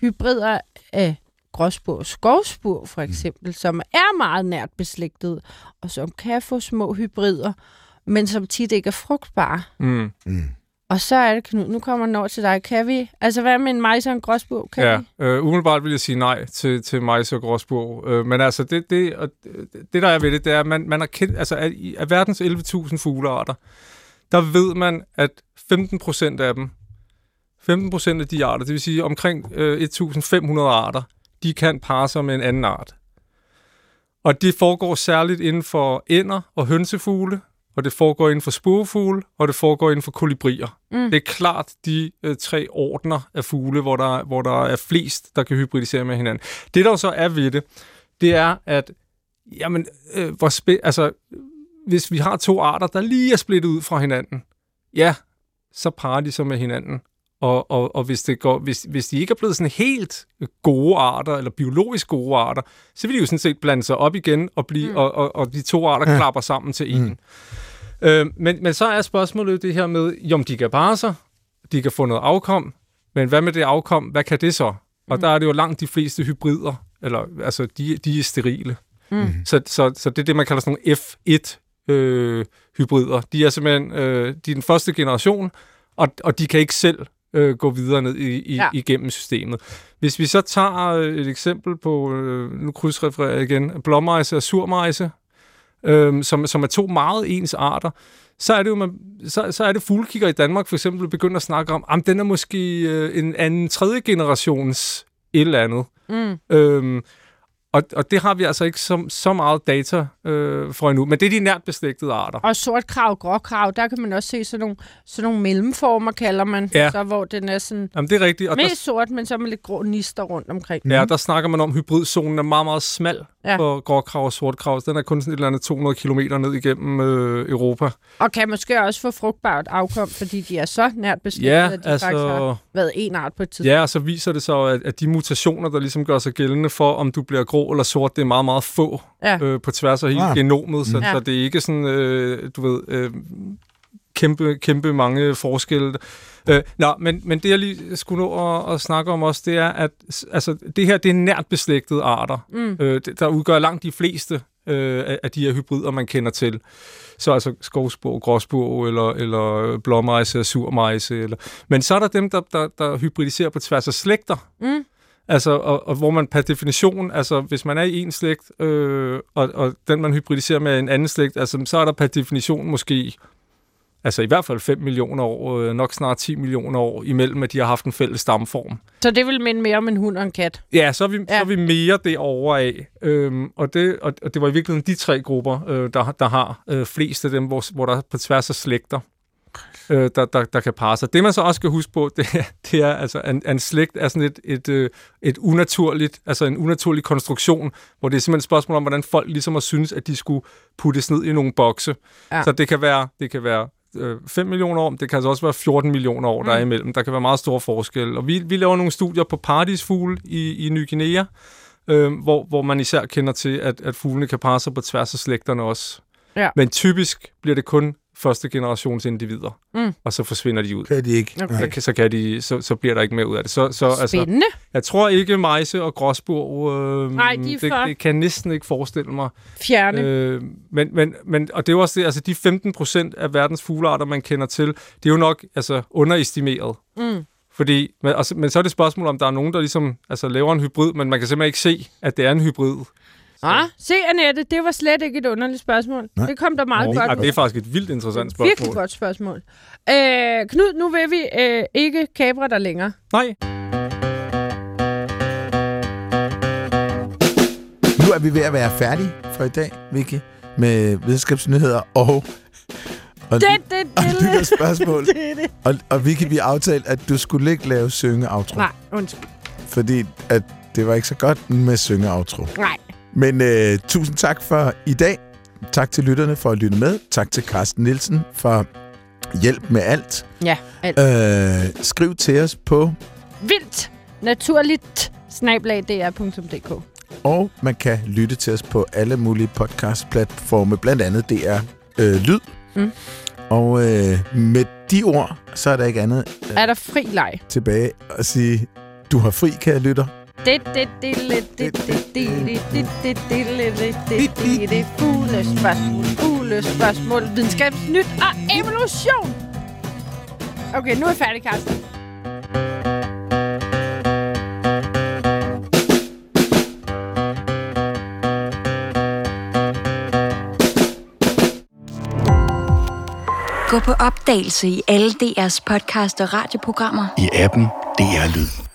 Speaker 2: hybrider af gråsbur og skovsbur, for mm. eksempel, mm. som er meget nært beslægtet, og som kan få små hybrider, men som tit ikke er frugtbare. Mm. Mm. Og så er det, Knud, nu kommer den over til dig. Kan vi? Altså, hvad med en majs og en gråsbog? Kan
Speaker 1: ja,
Speaker 2: vi?
Speaker 1: øh, umiddelbart vil jeg sige nej til, til majs og gråsbog. Øh, men altså, det, det, og det, der er ved det, det er, at man, man har kendt, altså, i af verdens 11.000 fuglearter, der ved man, at 15 procent af dem, 15 procent af de arter, det vil sige omkring øh, 1.500 arter, de kan parre sig med en anden art. Og det foregår særligt inden for ænder og hønsefugle, og det foregår inden for spurvefugle, og det foregår inden for kolibrier. Mm. Det er klart de øh, tre ordner af fugle, hvor der, hvor der er flest, der kan hybridisere med hinanden. Det, der så er ved det, det er, at jamen, øh, hvor spæ- altså, hvis vi har to arter, der lige er splittet ud fra hinanden, ja, så parer de sig med hinanden. Og, og, og hvis, det går, hvis, hvis de ikke er blevet sådan helt gode arter, eller biologisk gode arter, så vil de jo sådan set blande sig op igen, og, blive, mm. og, og, og de to arter ja. klapper sammen til en. Mm. Øh, men, men så er spørgsmålet det her med, om de kan parre sig, de kan få noget afkom, men hvad med det afkom, hvad kan det så? Og mm. der er det jo langt de fleste hybrider, eller altså, de, de er sterile. Mm. Så, så, så det er det, man kalder sådan nogle F1-hybrider. Øh, de er simpelthen øh, de er den første generation, og, og de kan ikke selv øh, gå videre ned i, i, ja. igennem systemet. Hvis vi så tager et eksempel på, øh, nu krydsrefererer jeg igen, blåmejse og surmejse, øh, som, som er to meget ens arter, så er det jo, man, så, så er det fuglekigger i Danmark for eksempel begynder at snakke om, at den er måske øh, en anden tredje generations et eller andet. Mm. Øhm, og, og det har vi altså ikke så, så meget data øh, for endnu. Men det er de nært beslægtede arter.
Speaker 2: Og sort krav, gråkrav, der kan man også se sådan nogle, sådan nogle mellemformer, kalder man. Ja. Så, hvor den er sådan
Speaker 1: Jamen, det er rigtigt.
Speaker 2: Og mest der, sort, men så med lidt grå nister rundt omkring.
Speaker 1: Ja, der snakker man om, at hybridzonen er meget, meget smal ja. for gråkrav og sortkrav. Den er kun sådan et eller andet 200 km ned igennem øh, Europa.
Speaker 2: Og kan måske også få frugtbart afkom, fordi de er så nært beslægtet, ja, at de altså, faktisk har været en art på et tidspunkt.
Speaker 1: Ja, og så viser det sig, at, at de mutationer, der ligesom gør sig gældende for, om du bliver grå eller sort, det er meget, meget få ja. øh, på tværs af hele ah. genomet, så, ja. så det er ikke sådan, øh, du ved, øh, kæmpe, kæmpe mange forskelle. Øh, nå, men, men det jeg lige skulle nå at, at snakke om også, det er, at altså, det her det er nært beslægtede arter, mm. øh, der udgør langt de fleste øh, af de her hybrider, man kender til. Så altså skovsbog, gråsbog, eller, eller blåmejse, surmejse. Eller... Men så er der dem, der, der, der hybridiserer på tværs af slægter. Mm. Altså, og, og hvor man per definition, altså hvis man er i en slægt, øh, og, og den man hybridiserer med en anden slægt, altså så er der per definition måske, altså i hvert fald 5 millioner år, øh, nok snart 10 millioner år imellem, at de har haft en fælles stamform.
Speaker 2: Så det vil minde mere om en hund og en kat?
Speaker 1: Ja, så er vi, ja. Så er vi mere det over af. Øhm, og, det, og, og det var i virkeligheden de tre grupper, øh, der, der har øh, flest af dem, hvor, hvor der er på tværs af slægter. øh, der, der, der kan parre sig. Det, man så også skal huske på, <laughs> det, er- det er, altså, en, en slægt er sådan et, et, øh, et unaturligt, altså en unaturlig konstruktion, hvor det er simpelthen et spørgsmål om, hvordan folk ligesom har synes, at de skulle puttes ned i nogle bokse.
Speaker 2: Ja.
Speaker 1: Så det kan være, det kan være øh, 5 millioner år, det kan altså også være 14 millioner år, der er imellem. Der kan være meget store forskelle. Og vi, vi laver nogle studier på paradisfugle i, i Ny Guinea, øh, hvor, hvor man især kender til, at, at fuglene kan parre sig på tværs af slægterne også.
Speaker 2: Ja.
Speaker 1: Men typisk bliver det kun første generations individer,
Speaker 2: Mm.
Speaker 1: og så forsvinder de ud.
Speaker 3: Kan de ikke?
Speaker 2: Okay.
Speaker 3: Nej.
Speaker 1: Så, kan- så, kan de, så, så bliver der ikke mere ud af det. Så, så altså,
Speaker 2: Spændende.
Speaker 1: jeg tror ikke mejse og gråsbur, øh,
Speaker 2: Nej, de
Speaker 1: det, det kan næsten ikke forestille mig.
Speaker 2: Fjerne.
Speaker 1: Øh, men, men, men, og det er jo også det, altså de 15 procent af verdens fuglearter, man kender til, det er jo nok altså, underestimeret.
Speaker 2: Mm.
Speaker 1: Fordi, men, altså, men så er det et spørgsmål, om der er nogen, der ligesom altså, laver en hybrid, men man kan simpelthen ikke se, at det er en hybrid.
Speaker 2: Ah, se, Annette, det var slet ikke et underligt spørgsmål.
Speaker 3: Nej.
Speaker 2: Det kom der meget
Speaker 1: Ej,
Speaker 2: godt
Speaker 1: det er faktisk et vildt interessant spørgsmål.
Speaker 2: Virkelig godt spørgsmål. Øh, Knud, nu vil vi øh, ikke kabre dig længere.
Speaker 1: Nej,
Speaker 3: Nu er vi ved at være færdige for i dag, Vicky, med videnskabsnyheder og... Og, <laughs>
Speaker 2: Det, det,
Speaker 3: og
Speaker 2: det,
Speaker 3: lytterspørgsmål.
Speaker 2: det, det.
Speaker 3: Og, og Vicky, vi aftalte, at du skulle ikke lave synge-outro.
Speaker 2: Nej, undskyld.
Speaker 3: Fordi at det var ikke så godt med synge-outro.
Speaker 2: Nej.
Speaker 3: Men øh, tusind tak for i dag. Tak til lytterne for at lytte med. Tak til Carsten Nielsen for hjælp med alt.
Speaker 2: Ja, alt.
Speaker 3: Øh, skriv til os på,
Speaker 2: Vildt. Naturligt. Snablag.dr.dk
Speaker 3: og man kan lytte til os på alle mulige podcast-platforme, blandt andet DR øh, Lyd.
Speaker 2: Mm.
Speaker 3: Og øh, med de ord, så er der ikke andet øh,
Speaker 2: Er der fri leg?
Speaker 3: tilbage at sige, du har fri, kære lytter.
Speaker 2: Fuglespørgsmål, fuglespørgsmål, videnskabsnyt og evolution. Okay, nu er jeg færdig, Carsten.
Speaker 4: Gå på opdagelse i alle DR's podcast og radioprogrammer.
Speaker 5: I appen DR Lyd.